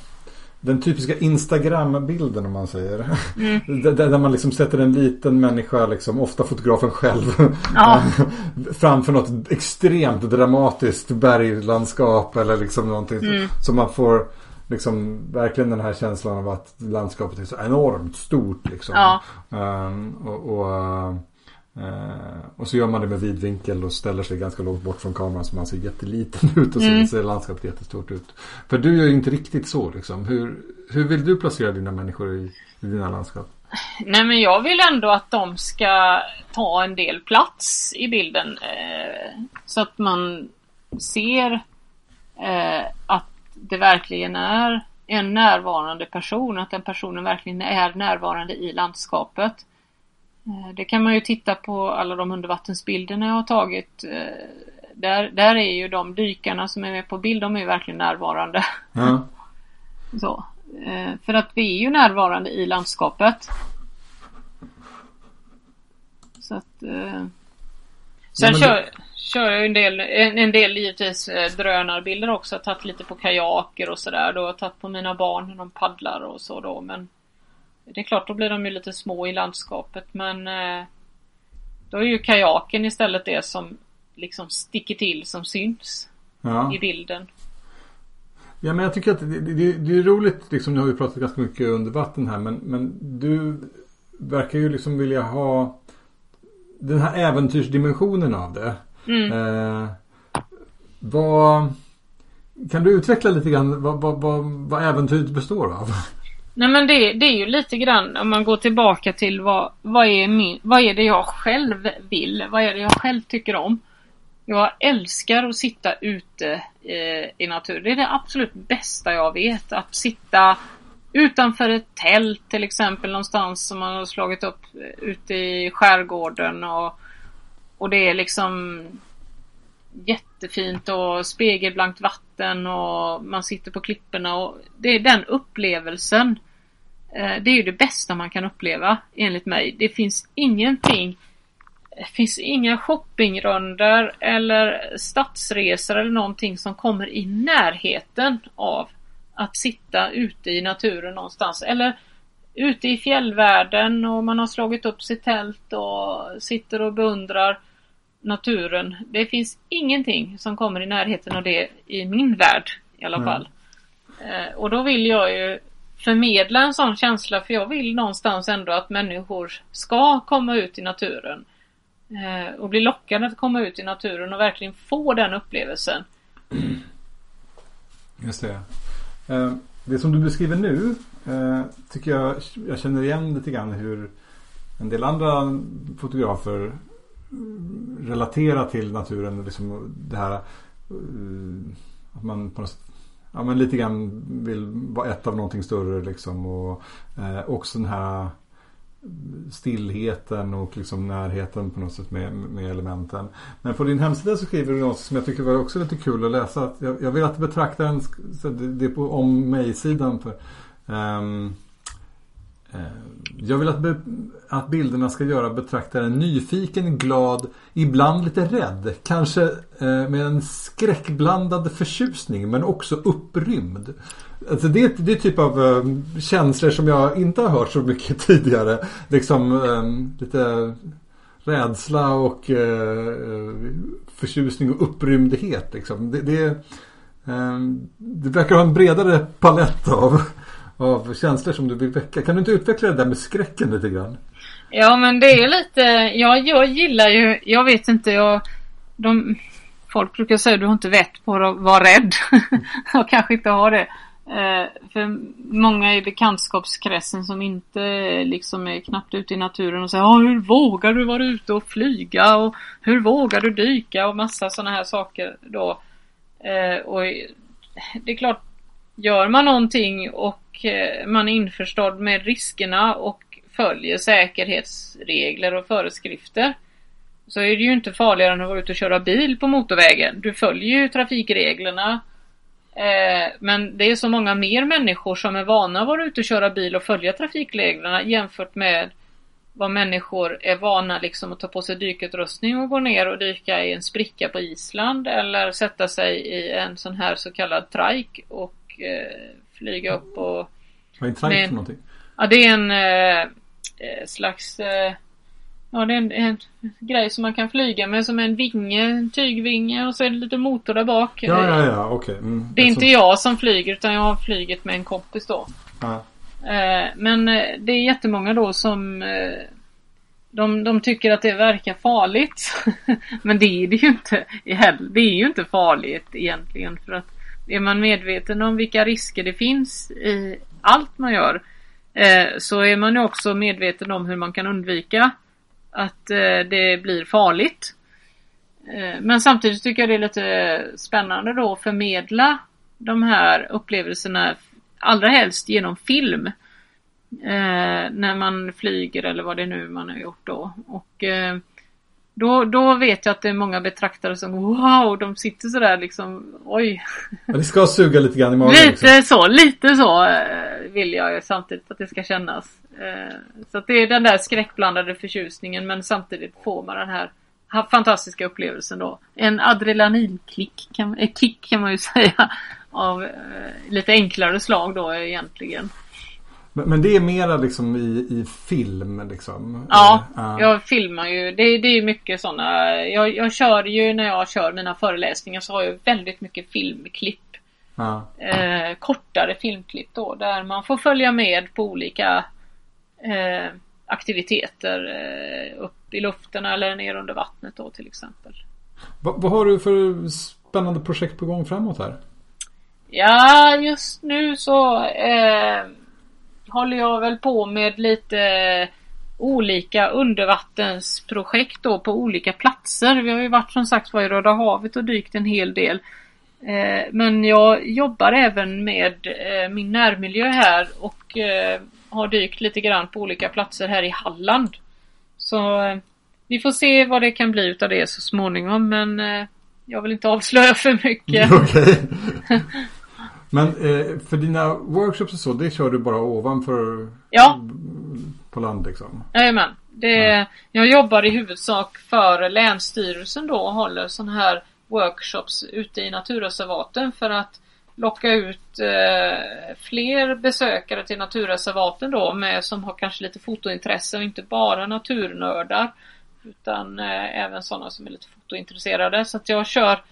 den typiska Instagram-bilden om man säger. Mm. där, där, man liksom sätter en liten människa, liksom, ofta fotografen själv. Ja. framför något extremt dramatiskt berglandskap eller liksom någonting. Mm. Så man får liksom verkligen den här känslan av att landskapet är så enormt stort. Liksom. Ja. Um, och, och Uh, och så gör man det med vidvinkel och ställer sig ganska långt bort från kameran så man ser jätteliten ut och mm. så ser landskapet jättestort ut. För du gör ju inte riktigt så liksom. Hur, hur vill du placera dina människor i, i dina landskap? Nej men jag vill ändå att de ska ta en del plats i bilden. Eh, så att man ser eh, att det verkligen är en närvarande person. Att den personen verkligen är närvarande i landskapet. Eh, det kan man ju titta på alla de undervattensbilderna jag har tagit. Eh, där, där är ju de dykarna som är med på bild, de är verkligen närvarande. Ja. Så. Eh, för att vi är ju närvarande i landskapet. Så att... Sen ja, kör, kör jag en del, en, en del givetvis drönarbilder också. Jag har tagit lite på kajaker och sådär. Då har jag tagit på mina barn när de paddlar och så då. Men det är klart, då blir de ju lite små i landskapet men eh, då är ju kajaken istället det som liksom sticker till som syns ja. i bilden. Ja men jag tycker att det, det, det, är roligt liksom, nu har vi pratat ganska mycket under vatten här men, men du verkar ju liksom vilja ha den här äventyrsdimensionen av det. Mm. Eh, vad kan du utveckla lite grann vad, vad, vad, vad äventyret består av? Nej men det, det är ju lite grann om man går tillbaka till vad, vad, är min, vad är det jag själv vill? Vad är det jag själv tycker om? Jag älskar att sitta ute eh, i naturen. Det är det absolut bästa jag vet. Att sitta utanför ett tält till exempel någonstans som man har slagit upp eh, ute i skärgården och, och det är liksom jättefint och spegelblankt vatten och man sitter på klipporna och det är den upplevelsen. Eh, det är ju det bästa man kan uppleva enligt mig. Det finns ingenting det finns inga shoppingrundor eller stadsresor eller någonting som kommer i närheten av att sitta ute i naturen någonstans. Eller ute i fjällvärlden och man har slagit upp sitt tält och sitter och beundrar naturen. Det finns ingenting som kommer i närheten av det i min värld i alla fall. Eh, och då vill jag ju förmedla en sån känsla för jag vill någonstans ändå att människor ska komma ut i naturen. Eh, och bli lockade att komma ut i naturen och verkligen få den upplevelsen. Just det. Eh, det som du beskriver nu tycker jag jag känner igen lite grann hur en del andra fotografer relatera till naturen. Liksom det här eh, att man på något sätt, ja, men lite grann vill vara ett av någonting större liksom. Och eh, också den här stillheten och liksom närheten på något sätt med, med elementen. Men på din hemsida så skriver du något som jag tycker var också lite kul att läsa. Jag, jag vill att du betraktaren, det är på om mig-sidan. För, um, Eh, jag vill att, be, att bilderna ska göra betraktaren nyfiken, glad, ibland lite rädd. Kanske eh, med en skräckblandad förtjusning men också upprymd. Alltså det, det är typ av eh, känslor som jag inte har hört så mycket tidigare. Liksom eh, lite rädsla och eh, eh, förtjusning och upprymdhet. Liksom. Det, det, det verkar ha en bredare palett av, av känslor som du vill väcka. Kan du inte utveckla det där med skräcken lite grann? Ja men det är lite, ja, jag gillar ju, jag vet inte, jag, de, folk brukar säga du har inte vett på att vara rädd. jag kanske inte har det. Eh, för många i bekantskapskretsen som inte liksom är knappt ute i naturen och säger ah, hur vågar du vara ute och flyga och hur vågar du dyka och massa sådana här saker då. Eh, och det är klart, gör man någonting och Eh, man är införstådd med riskerna och följer säkerhetsregler och föreskrifter så är det ju inte farligare än att vara ute och köra bil på motorvägen. Du följer ju trafikreglerna Eh, men det är så många mer människor som är vana att vara ute och köra bil och följa trafikreglerna jämfört med vad människor är vana liksom att ta på sig dykutrustning och gå ner och dyka i en spricka på Island eller sätta sig i en sån här så kallad trike och eh, flyga upp och... Vad är en trike för någonting? Ja det är en eh, eh slags eh, Ja, det är en, en, grej som man kan flyga med som en vinge, en tygvinge och så är det lite motor där bak. Ja, ja, ja, okej. Okay. Mm. Det är inte jag som flyger utan jag har flugit med en kompis då. Ja. Eh, men eh, det är jättemånga då som eh, de, de tycker att det verkar farligt. men det är det ju inte. Det är ju inte farligt egentligen för att är man medveten om vilka risker det finns i allt man gör eh, så är man ju också medveten om hur man kan undvika att eh, det blir farligt. Eh, men samtidigt tycker jag det är lite spännande då att förmedla de här upplevelserna allra helst genom film. När man flyger eller vad det nu man har gjort då. Och då, då vet jag att det är många betraktare som wow, de sitter sådär liksom, oj. Ja, det ska suga lite grann i magen. Lite liksom. så, lite så vill jag samtidigt att det ska kännas. Eh, så att det är den där skräckblandade förtjusningen men samtidigt får man den här fantastiska upplevelsen då. En adrenalinkick kan, eh, kick kan man ju säga. Av eh, lite enklare slag då egentligen. Men, det är mera liksom i, i film liksom? Ja, uh. jag filmar ju. Det, det är mycket sådana. Jag, jag kör ju när jag kör mina föreläsningar så har jag väldigt mycket filmklipp. Uh. Eh, kortare filmklipp då där man får följa med på olika eh, aktiviteter upp i luften eller ner under vattnet då till exempel. Va, vad har du för spännande projekt på gång framåt här? Ja, just nu så håller jag väl på med lite olika undervattensprojekt då på olika platser. Vi har ju varit som sagt var i Röda havet och dykt en hel del. Eh, men jag jobbar även med eh, min närmiljö här och eh, har dykt lite grann på olika platser här i Halland. Så eh, vi får se vad det kan bli utav det så småningom men eh, jag vill inte avslöja för mycket. Okej. Men eh, för dina workshops och så, det kör du bara ovanför Ja. på land liksom? Jajamän. Det, Ja. Jag jobbar i huvudsak för Länsstyrelsen då och håller sådana här workshops ute i naturreservaten för att locka ut eh, fler besökare till naturreservaten då med som har kanske lite fotointresse och inte bara naturnördar utan eh, även sådana som är lite fotointresserade. Så att jag kör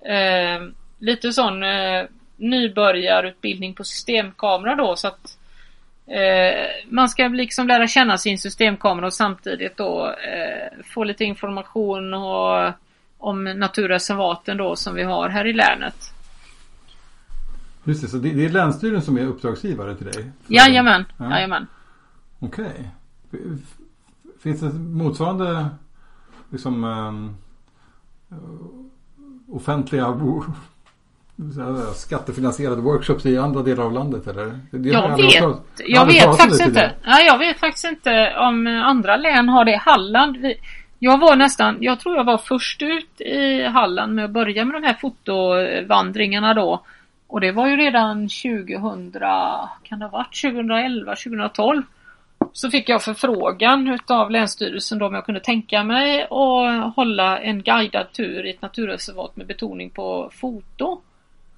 eh, lite sån eh, nybörjarutbildning på systemkamera då så att Eh, man ska liksom lära känna sin systemkamera och samtidigt då eh, få lite information och, om naturreservaten då som vi har här i länet. Just det, så det, det är Länsstyrelsen som är uppdragsgivare till dig? Jajamän, Ja. jajamän. Okej. F- Finns det motsvarande liksom ehm, offentliga skattefinansierade workshops i andra delar av landet eller? Jag vet, jag vet faktiskt inte. Nej, jag vet faktiskt inte om andra län har det. Halland, vi, jag var nästan, jag tror jag var först ut i Halland med att börja med de här fotovandringarna då. Och det var ju redan 2000, kan det ha varit 2011, 2012. Så fick jag förfrågan utav Länsstyrelsen då om jag kunde tänka mig att hålla en guidad tur i ett naturreservat med betoning på foto.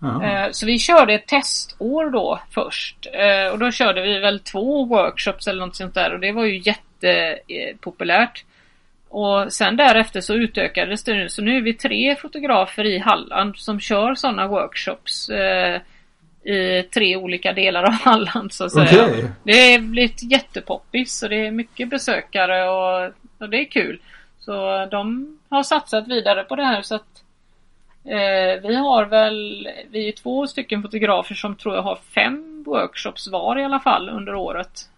Jaha. Eh, Så vi körde ett testår då först. Eh, Och då körde vi väl två workshops eller något sånt där och det var ju jättepopulärt. Och sen därefter så utökades det nu så nu är vi tre fotografer i Halland som kör sådana workshops. eh, I tre olika delar av Halland så att säga. Okej. Det har blivit jättepoppis och det är mycket besökare och, och det är kul. Så de har satsat vidare på det här så att eh, vi har väl, vi är två stycken fotografer som tror jag har fem workshops var i alla fall under året.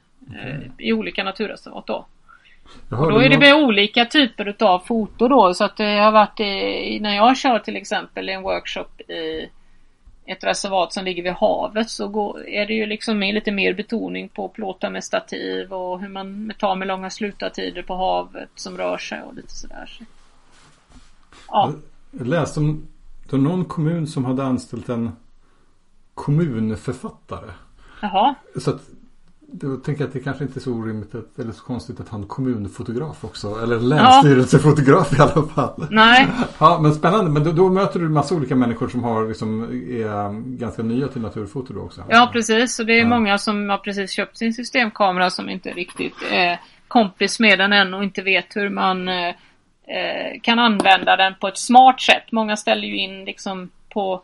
Eh, I olika naturreservat då. Och då är det med olika typer utav foto då så att det har varit i, när jag kör till exempel en workshop i ett reservat som ligger vid havet så går, är det ju liksom med lite mer betoning på plåta med stativ och hur man tar med långa slutartider på havet som rör sig och lite sådär. Så. Ja, Jag läste om det var någon kommun som hade anställt en kommunförfattare. jaha. Så att då tänker jag att det kanske inte är så orimligt att, eller så konstigt att han kommunfotograf också. Eller länsstyrelsefotograf i alla fall. Nej, Ja men spännande. Men då, då möter du massa olika människor som har liksom, är ganska nya till naturfoto då också. ja precis. Och det är Ja. många som har precis köpt sin systemkamera som inte riktigt är kompis med den än och inte vet hur man eh, kan använda den på ett smart sätt. Många ställer ju in liksom på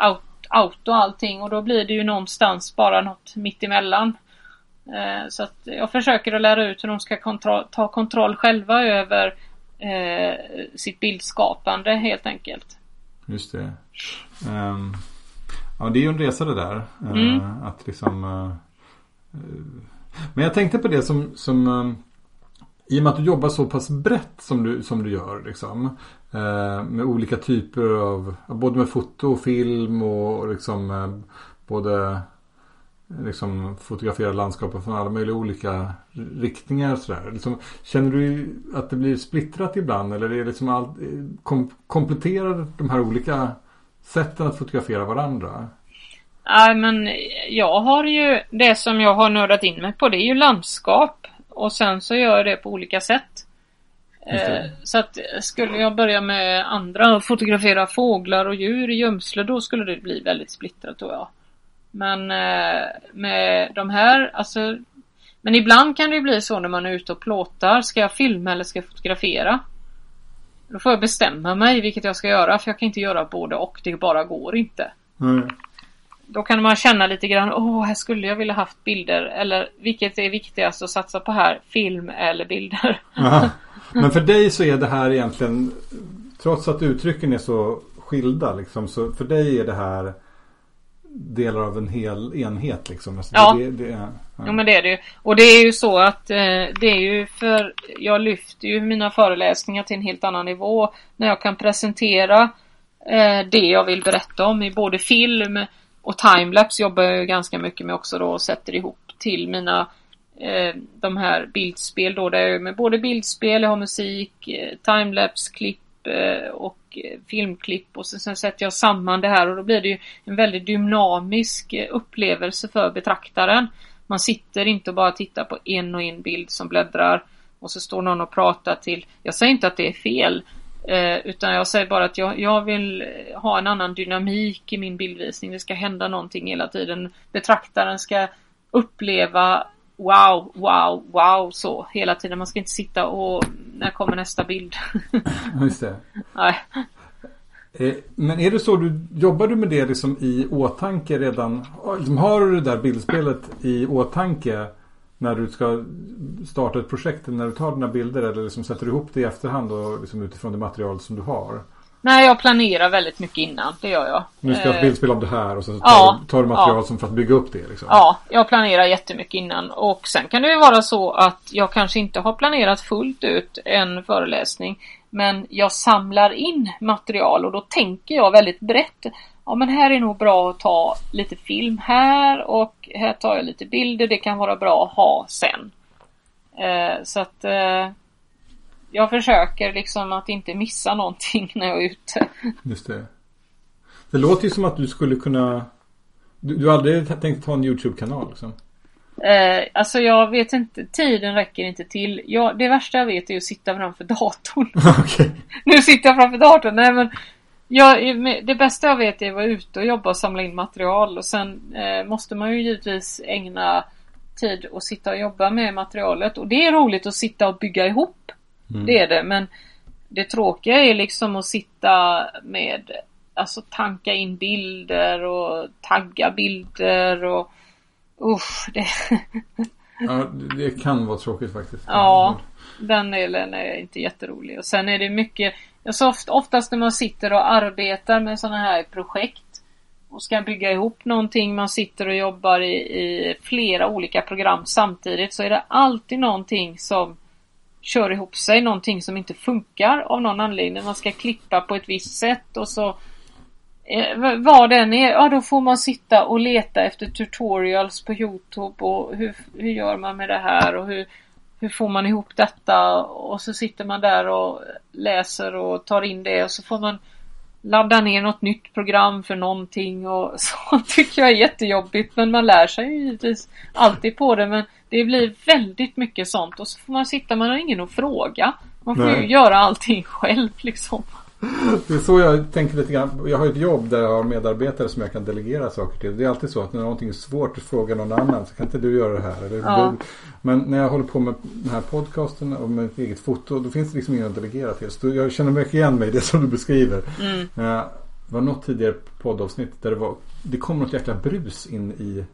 aut- auto och allting och då blir det ju någonstans bara något mittemellan. Eh, så att jag försöker att lära ut hur de ska kontro- ta kontroll själva över eh, sitt bildskapande helt enkelt. Just det. Ehm, ja det är ju en resa det där. Eh, Mm. Att liksom eh, Men jag tänkte på det som, som eh, i och med att du jobbar så pass brett som du, som du gör liksom. eh, Med olika typer av Både med foto och film och liksom eh, Både eh, liksom fotografera landskapet från alla möjliga olika riktningar och sådär. Liksom, känner du att det blir splittrat ibland eller är det liksom all, eh, kom, kompletterar de här olika sätten att fotografera varandra? Nej men jag har ju det som jag har nördat in mig på det är ju landskap. Och sen så gör jag det på olika sätt. Eh, Så att skulle jag börja med andra och fotografera fåglar och djur i gömsle då skulle det bli väldigt splittrat tror jag. Men eh, med de här, alltså Men ibland kan det bli så när man är ute och plåtar. Ska jag filma eller ska jag fotografera? Då får jag bestämma mig vilket jag ska göra för jag kan inte göra både och. Det bara går inte. Mm. Då kan man känna lite grann, åh här skulle jag vilja haft bilder. Eller vilket är viktigast att satsa på här? Film eller bilder? Aha. Men för dig så är det här egentligen Trots att uttrycken är så skilda liksom, så för dig är det här delar av en hel enhet liksom. Alltså Ja. Det, det, ja. Jo men det är det ju. Och det är ju så att eh, det är ju för jag lyfter ju mina föreläsningar till en helt annan nivå. När jag kan presentera eh, det jag vill berätta om i både film och timelapse jobbar jag ju ganska mycket med också då och sätter ihop till mina eh, de här bildspel då där jag med både bildspel, jag har musik, eh, timelapse, klipp eh, och eh, filmklipp och sen, sen sätter jag samman det här och då blir det ju en väldigt dynamisk eh, upplevelse för betraktaren. Man sitter inte och bara tittar på en och en bild som bläddrar och så står någon och pratar till. Jag säger inte att det är fel. Eh, utan jag säger bara att jag, jag vill ha en annan dynamik i min bildvisning. Det ska hända någonting hela tiden. Betraktaren ska uppleva wow, wow, wow så hela tiden. Man ska inte sitta och när kommer nästa bild? Just det. Nej. Eh, Men är det så, du, jobbar du med det liksom i åtanke redan? Liksom har du det där bildspelet i åtanke när du ska starta ett projekt? Eller när du tar dina bilder eller liksom sätter du ihop det i efterhand och liksom utifrån det material som du har? Nej, jag planerar väldigt mycket innan. Det gör jag. Nu ska jag ha Eh, ett bildspel om det här och så tar, ja, tar du material ja. som för att bygga upp det liksom. Ja, jag planerar jättemycket innan och sen kan det ju vara så att jag kanske inte har planerat fullt ut en föreläsning men jag samlar in material och då tänker jag väldigt brett. Ja men här är nog bra att ta lite film här och här tar jag lite bilder. Det kan vara bra att ha sen. Eh, så att eh, jag försöker liksom att inte missa någonting när jag är ute. Just det. Det låter ju som att du skulle kunna Du, du har aldrig tänkt ta en YouTube-kanal liksom? Eh, alltså jag vet inte, tiden räcker inte till. Jag, det värsta jag vet är att sitta framför datorn. Okej. nu sitter jag framför datorn. Nej men jag, det bästa jag vet är att vara ute och jobba och samla in material och sen eh, måste man ju givetvis ägna tid och sitta och jobba med materialet och det är roligt att sitta och bygga ihop. Mm. Det är det men det tråkiga är liksom att sitta med Alltså tanka in bilder och tagga bilder och Usch, det, Ja, det kan vara tråkigt faktiskt. Ja. den delen är inte jätterolig. Och sen är det mycket, jag sa oftast när man sitter och arbetar med sådana här projekt och ska bygga ihop någonting, man sitter och jobbar i, i flera olika program samtidigt så är det alltid någonting som kör ihop sig, någonting som inte funkar av någon anledning. Man ska klippa på ett visst sätt och så eh, vad den är, ja då får man sitta och leta efter tutorials på Youtube och hur, hur gör man med det här och hur, hur får man ihop detta och så sitter man där och läser och tar in det och så får man ladda ner något nytt program för någonting och så tycker jag är jättejobbigt men man lär sig ju givetvis alltid på det men det blir väldigt mycket sånt och så får man sitta, man har ingen att fråga. Man får Nej. ju göra allting själv liksom. Det är så jag tänker lite grann. Jag har ett jobb där jag har medarbetare som jag kan delegera saker till. Det är alltid så att när någonting är svårt att fråga någon annan så kan inte du göra det här. Eller Ja. Men när jag håller på med den här podcasten och med ett eget foto då finns det liksom ingen att delegera till. Så jag känner mycket igen mig i det som du beskriver. Mm. Eh, Det var något tidigare poddavsnitt där det var Det kom något jäkla brus in i,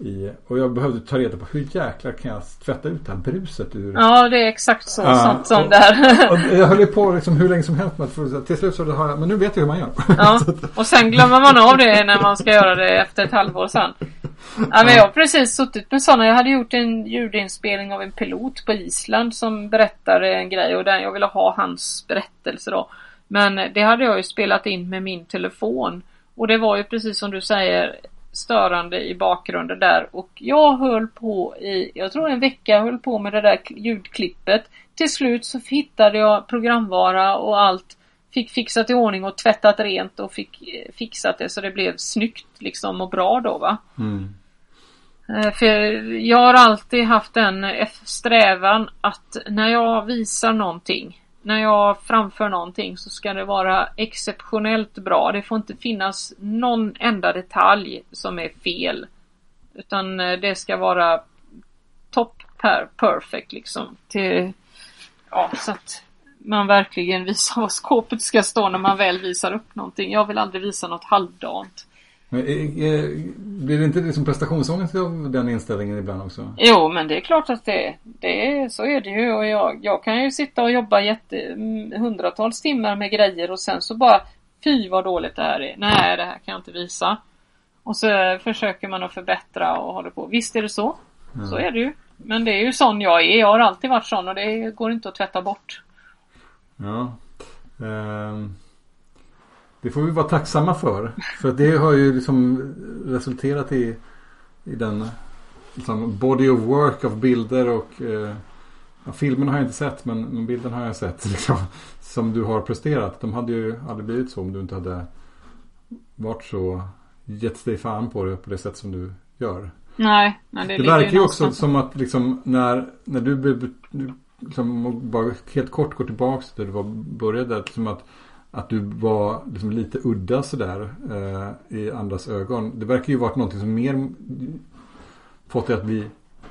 i och jag behövde ta reda på hur jäklar kan jag tvätta ut det här bruset ur Ja, det är exakt så. Ja, sånt som och- där. och jag höll på liksom hur länge som helst med att till slut så har jag, men nu vet jag hur man gör. Ja, och sen glömmer man av det när man ska göra det efter ett halvår sen. Ja, men jag har precis suttit med sådana. Jag hade gjort en ljudinspelning av en pilot på Island som berättade en grej och där jag ville ha hans berättelse då. Men det hade jag ju spelat in med min telefon. Och det var ju precis som du säger störande i bakgrunden där och jag höll på i, jag tror en vecka, höll på med det där ljudklippet. Till slut så hittade jag programvara och allt fick fixat i ordning och tvättat rent och fick eh, fixat det så det blev snyggt liksom och bra då va. Mm. Eh, För jag har alltid haft en strävan att när jag visar någonting, när jag framför någonting så ska det vara exceptionellt bra. Det får inte finnas någon enda detalj som är fel. Utan eh, det ska vara top per perfect liksom. Till, ja, så att man verkligen visar vad skåpet ska stå när man väl visar upp någonting. Jag vill aldrig visa något halvdant. Men, eh, eh, blir det inte liksom prestationsångest av den inställningen ibland också? Jo, men det är klart att det, det är, så är det ju och jag, jag kan ju sitta och jobba jätte, mm, hundratals timmar med grejer och sen så bara Fy vad dåligt det här är. Nej, det här kan jag inte visa. Och så försöker man att förbättra och håller på. Visst är det så. Så är det ju. Men det är ju sån jag är. Jag har alltid varit sån och det går inte att tvätta bort. Ja. Ehm, det får vi vara tacksamma för. För det har ju liksom resulterat i, i den liksom, body of work av bilder och eh, ja, filmen har jag inte sett men, men bilden har jag sett. Liksom, som du har presterat. De hade ju aldrig blivit så om du inte hade varit så gett dig fan på det på det sätt som du gör. Nej, nej det, Det verkar ju också som att liksom när, när du, du liksom, bara helt kort går tillbaka till där du var, började. Som att, att du var liksom lite udda sådär eh, i andras ögon. Det verkar ju varit någonting som mer fått dig att bli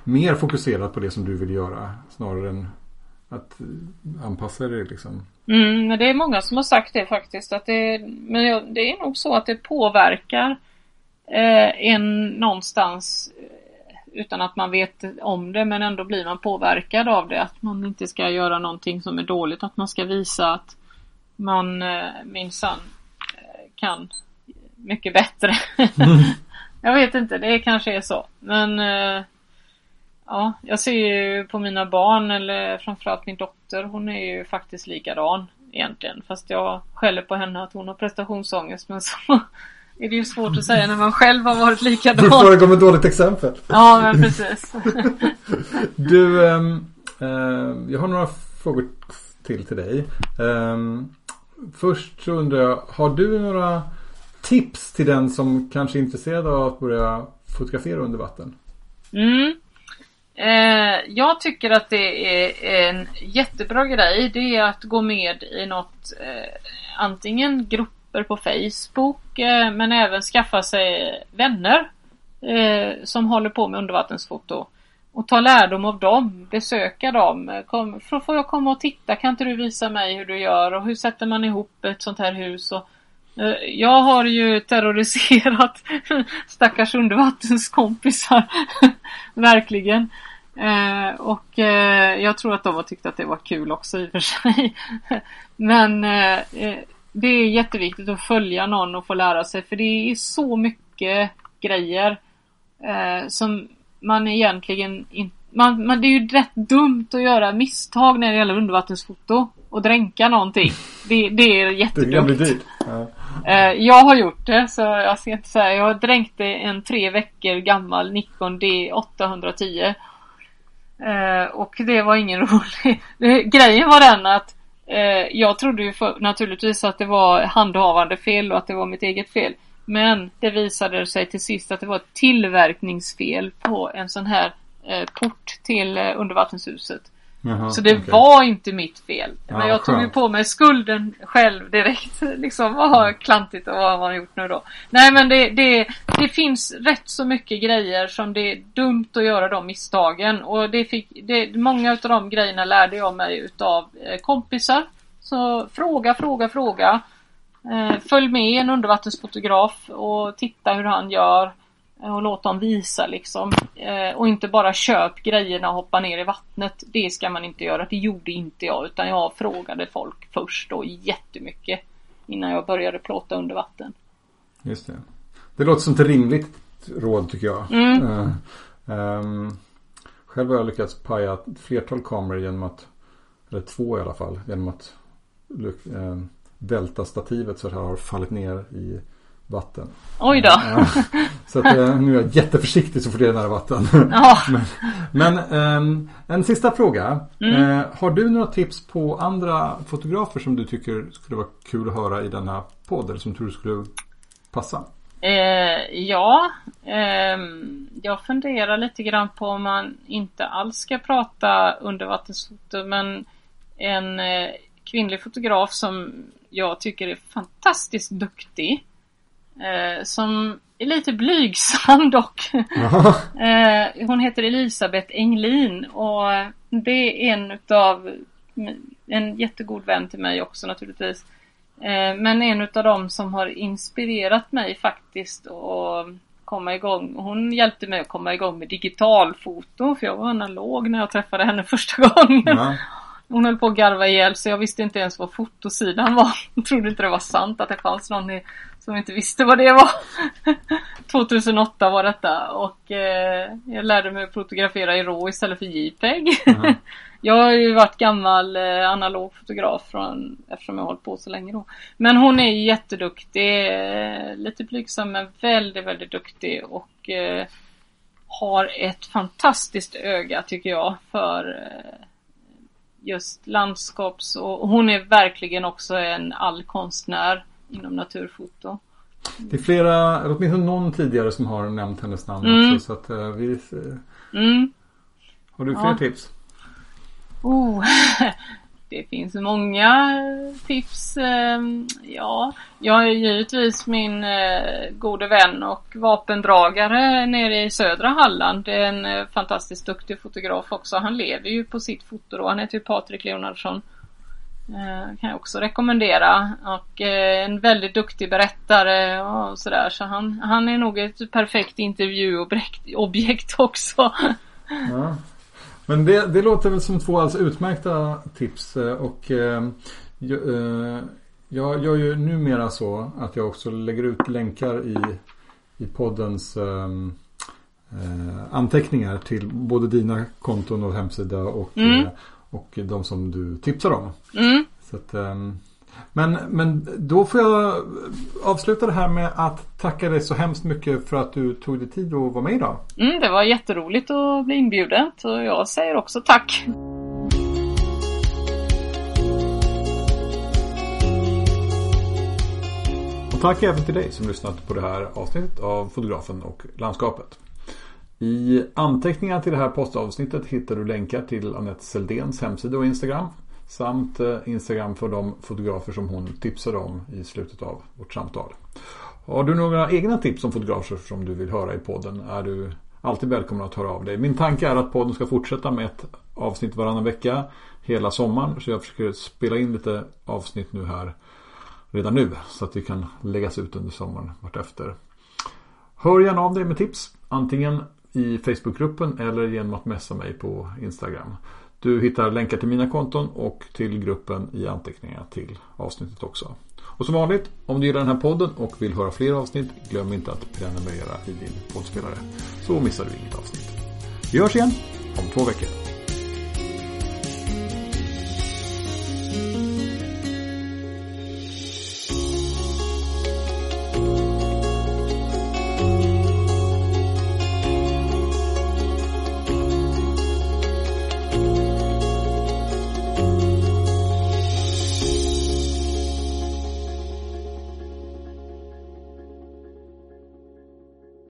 mer fokuserad på det som du vill göra. Snarare än att eh, anpassa dig liksom. Mm, men det är många som har sagt det faktiskt. Att det, men det är nog så att det påverkar eh, en någonstans eh, utan att man vet om det men ändå blir man påverkad av det. Att man inte ska göra någonting som är dåligt. Att man ska visa att man eh, minsann eh, kan mycket bättre. jag vet inte, det kanske är så. Men eh, Ja, jag ser ju på mina barn eller framförallt min dotter. Hon är ju faktiskt likadan egentligen. Fast jag skäller på henne att hon har prestationsångest. Men så är det ju svårt att säga när man själv har varit Du likadan. föregår med dåligt exempel. Ja, men precis. Du, ehm, ehm, jag har några frågor till till dig. Ehm, först så undrar jag, har du några tips till den som kanske är intresserad av att börja fotografera under vatten? Mm. Eh, jag tycker att det är en jättebra grej. Det är att gå med i något eh, antingen grupper på Facebook eh, men även skaffa sig vänner eh, som håller på med undervattensfoto. Och ta lärdom av dem, besöka dem. Kom, får jag komma och titta? Kan inte du visa mig hur du gör och hur sätter man ihop ett sånt här hus? Och, eh, jag har ju terroriserat stackars undervattenskompisar. Verkligen. Eh, och eh, jag tror att de har tyckt att det var kul också i och för sig. Men eh, eh, det är jätteviktigt att följa någon och få lära sig för det är så mycket grejer eh, som man egentligen inte man, man, det är ju rätt dumt att göra misstag när det gäller undervattensfoto och dränka någonting. Det, det är Det jättedumt. kan bli dyrt. Ja. Eh, jag har gjort det så jag ska inte säga. Jag dränkte en tre veckor gammal Nikon D810. Eh, och det var ingen rolig. Det, grejen var den att eh, jag trodde ju för, naturligtvis att det var handhavande fel och att det var mitt eget fel. Men det visade sig till sist att det var ett tillverkningsfel på en sån här eh, port till eh, undervattenshuset. Jaha, Så det okej. var inte mitt fel. Ja, Men jag tog ju på mig skulden själv direkt. liksom, vad klantigt och vad har man gjort nu då? Nej men det, det, det finns rätt så mycket grejer som det är dumt att göra de misstagen. Och det fick, det, många utav de grejerna lärde jag mig utav eh, kompisar. Så fråga, fråga, fråga. Eh, följ med en undervattensfotograf och titta hur han gör. Och låt dem visa liksom. Eh, och inte bara köp grejerna och hoppa ner i vattnet. Det ska man inte göra. Det gjorde inte jag. Utan jag frågade folk först och jättemycket. Innan jag började plåta under vatten. Just det. Det låter som ett rimligt råd tycker jag. Mm. Eh, ehm, själv har jag lyckats paja ett flertal kameror genom att, eller två i alla fall, genom att lyck- eh, välta stativet så det har fallit ner i vatten. Oj då. Så att, eh, nu är jag jätteförsiktig så fort det är nära vatten. Ja. Men ehm, en sista fråga. Mm. Eh, har du några tips på andra fotografer som du tycker skulle vara kul att höra i denna podd? Eller som du tror skulle passa? Eh, ja, ehm, jag funderar lite grann på om man inte alls ska prata undervattensfoto men en eh, kvinnlig fotograf som jag tycker är fantastiskt duktig. Eh, som är lite blygsam dock. Eh, hon heter Elisabeth Englin och det är en utav en jättegod vän till mig också naturligtvis. Eh, men en utav dem som har inspirerat mig faktiskt att komma igång. Hon hjälpte mig att komma igång med digitalfoto för jag var analog när jag träffade henne första gången. Ja. Hon höll på att garva ihjäl så jag visste inte ens vad fotosidan var. Jag trodde inte det var sant att det fanns någon som inte visste vad det var. 2008 var detta och eh, jag lärde mig att fotografera i RAW istället för JPEG. Mhm. jag har ju varit gammal eh, analog fotograf från, eftersom jag har hållit på så länge då. Men hon är jätteduktig, eh, lite blygsam men väldigt, väldigt duktig och eh, har ett fantastiskt öga tycker jag för eh, just landskaps och hon är verkligen också en allkonstnär inom naturfoto. Det är flera, åtminstone någon tidigare som har nämnt hennes namn Mm. också. Så att eh, vi... Mm. Har du fler Ja. tips? Oh, det finns många tips. Ehm, ja, jag är givetvis min eh, gode vän och vapendragare nere i södra Halland. Det är en eh, fantastiskt duktig fotograf också. Han lever ju på sitt foto då. Han heter ju Patrik Leonardsson. Eh, kan jag också rekommendera. Och en väldigt duktig berättare och sådär. Så han, han är nog ett perfekt intervjuobjekt också. Ja. Men det, det låter väl som två alldeles utmärkta tips. eh, Och eh, jag, eh, jag gör ju numera så att jag också lägger ut länkar i, i poddens ehm, eh, anteckningar till både dina konton och hemsida och, Mm. eh, och de som du tipsar om. Mm. Så att, ehm, men, men då får jag avsluta det här med att tacka dig så hemskt mycket för att du tog dig tid att vara med idag. Mm, det var jätteroligt att bli inbjuden. Så jag säger också tack. Och tack även till dig som lyssnat på det här avsnittet av Fotografen och landskapet. I anteckningarna till det här postavsnittet hittar du länkar till Anette Seldens hemsida och Instagram. Samt eh, Instagram för de fotografer som hon tipsade om i slutet av vårt samtal. Har du några egna tips om fotografer som du vill höra i podden är du alltid välkommen att höra av dig. Min tanke är att podden ska fortsätta med ett avsnitt varannan vecka hela sommaren. Så jag försöker spela in lite avsnitt nu här redan nu så att det kan läggas ut under sommaren vartefter. Hör gärna av dig med tips antingen i Facebookgruppen eller genom att messa mig på Instagram. Du hittar länkar till mina konton och till gruppen i anteckningarna till avsnittet också. Och som vanligt, om du gillar den här podden och vill höra fler avsnitt, glöm inte att prenumerera i din poddspelare. Så missar du inget avsnitt. Vi hörs igen om två veckor.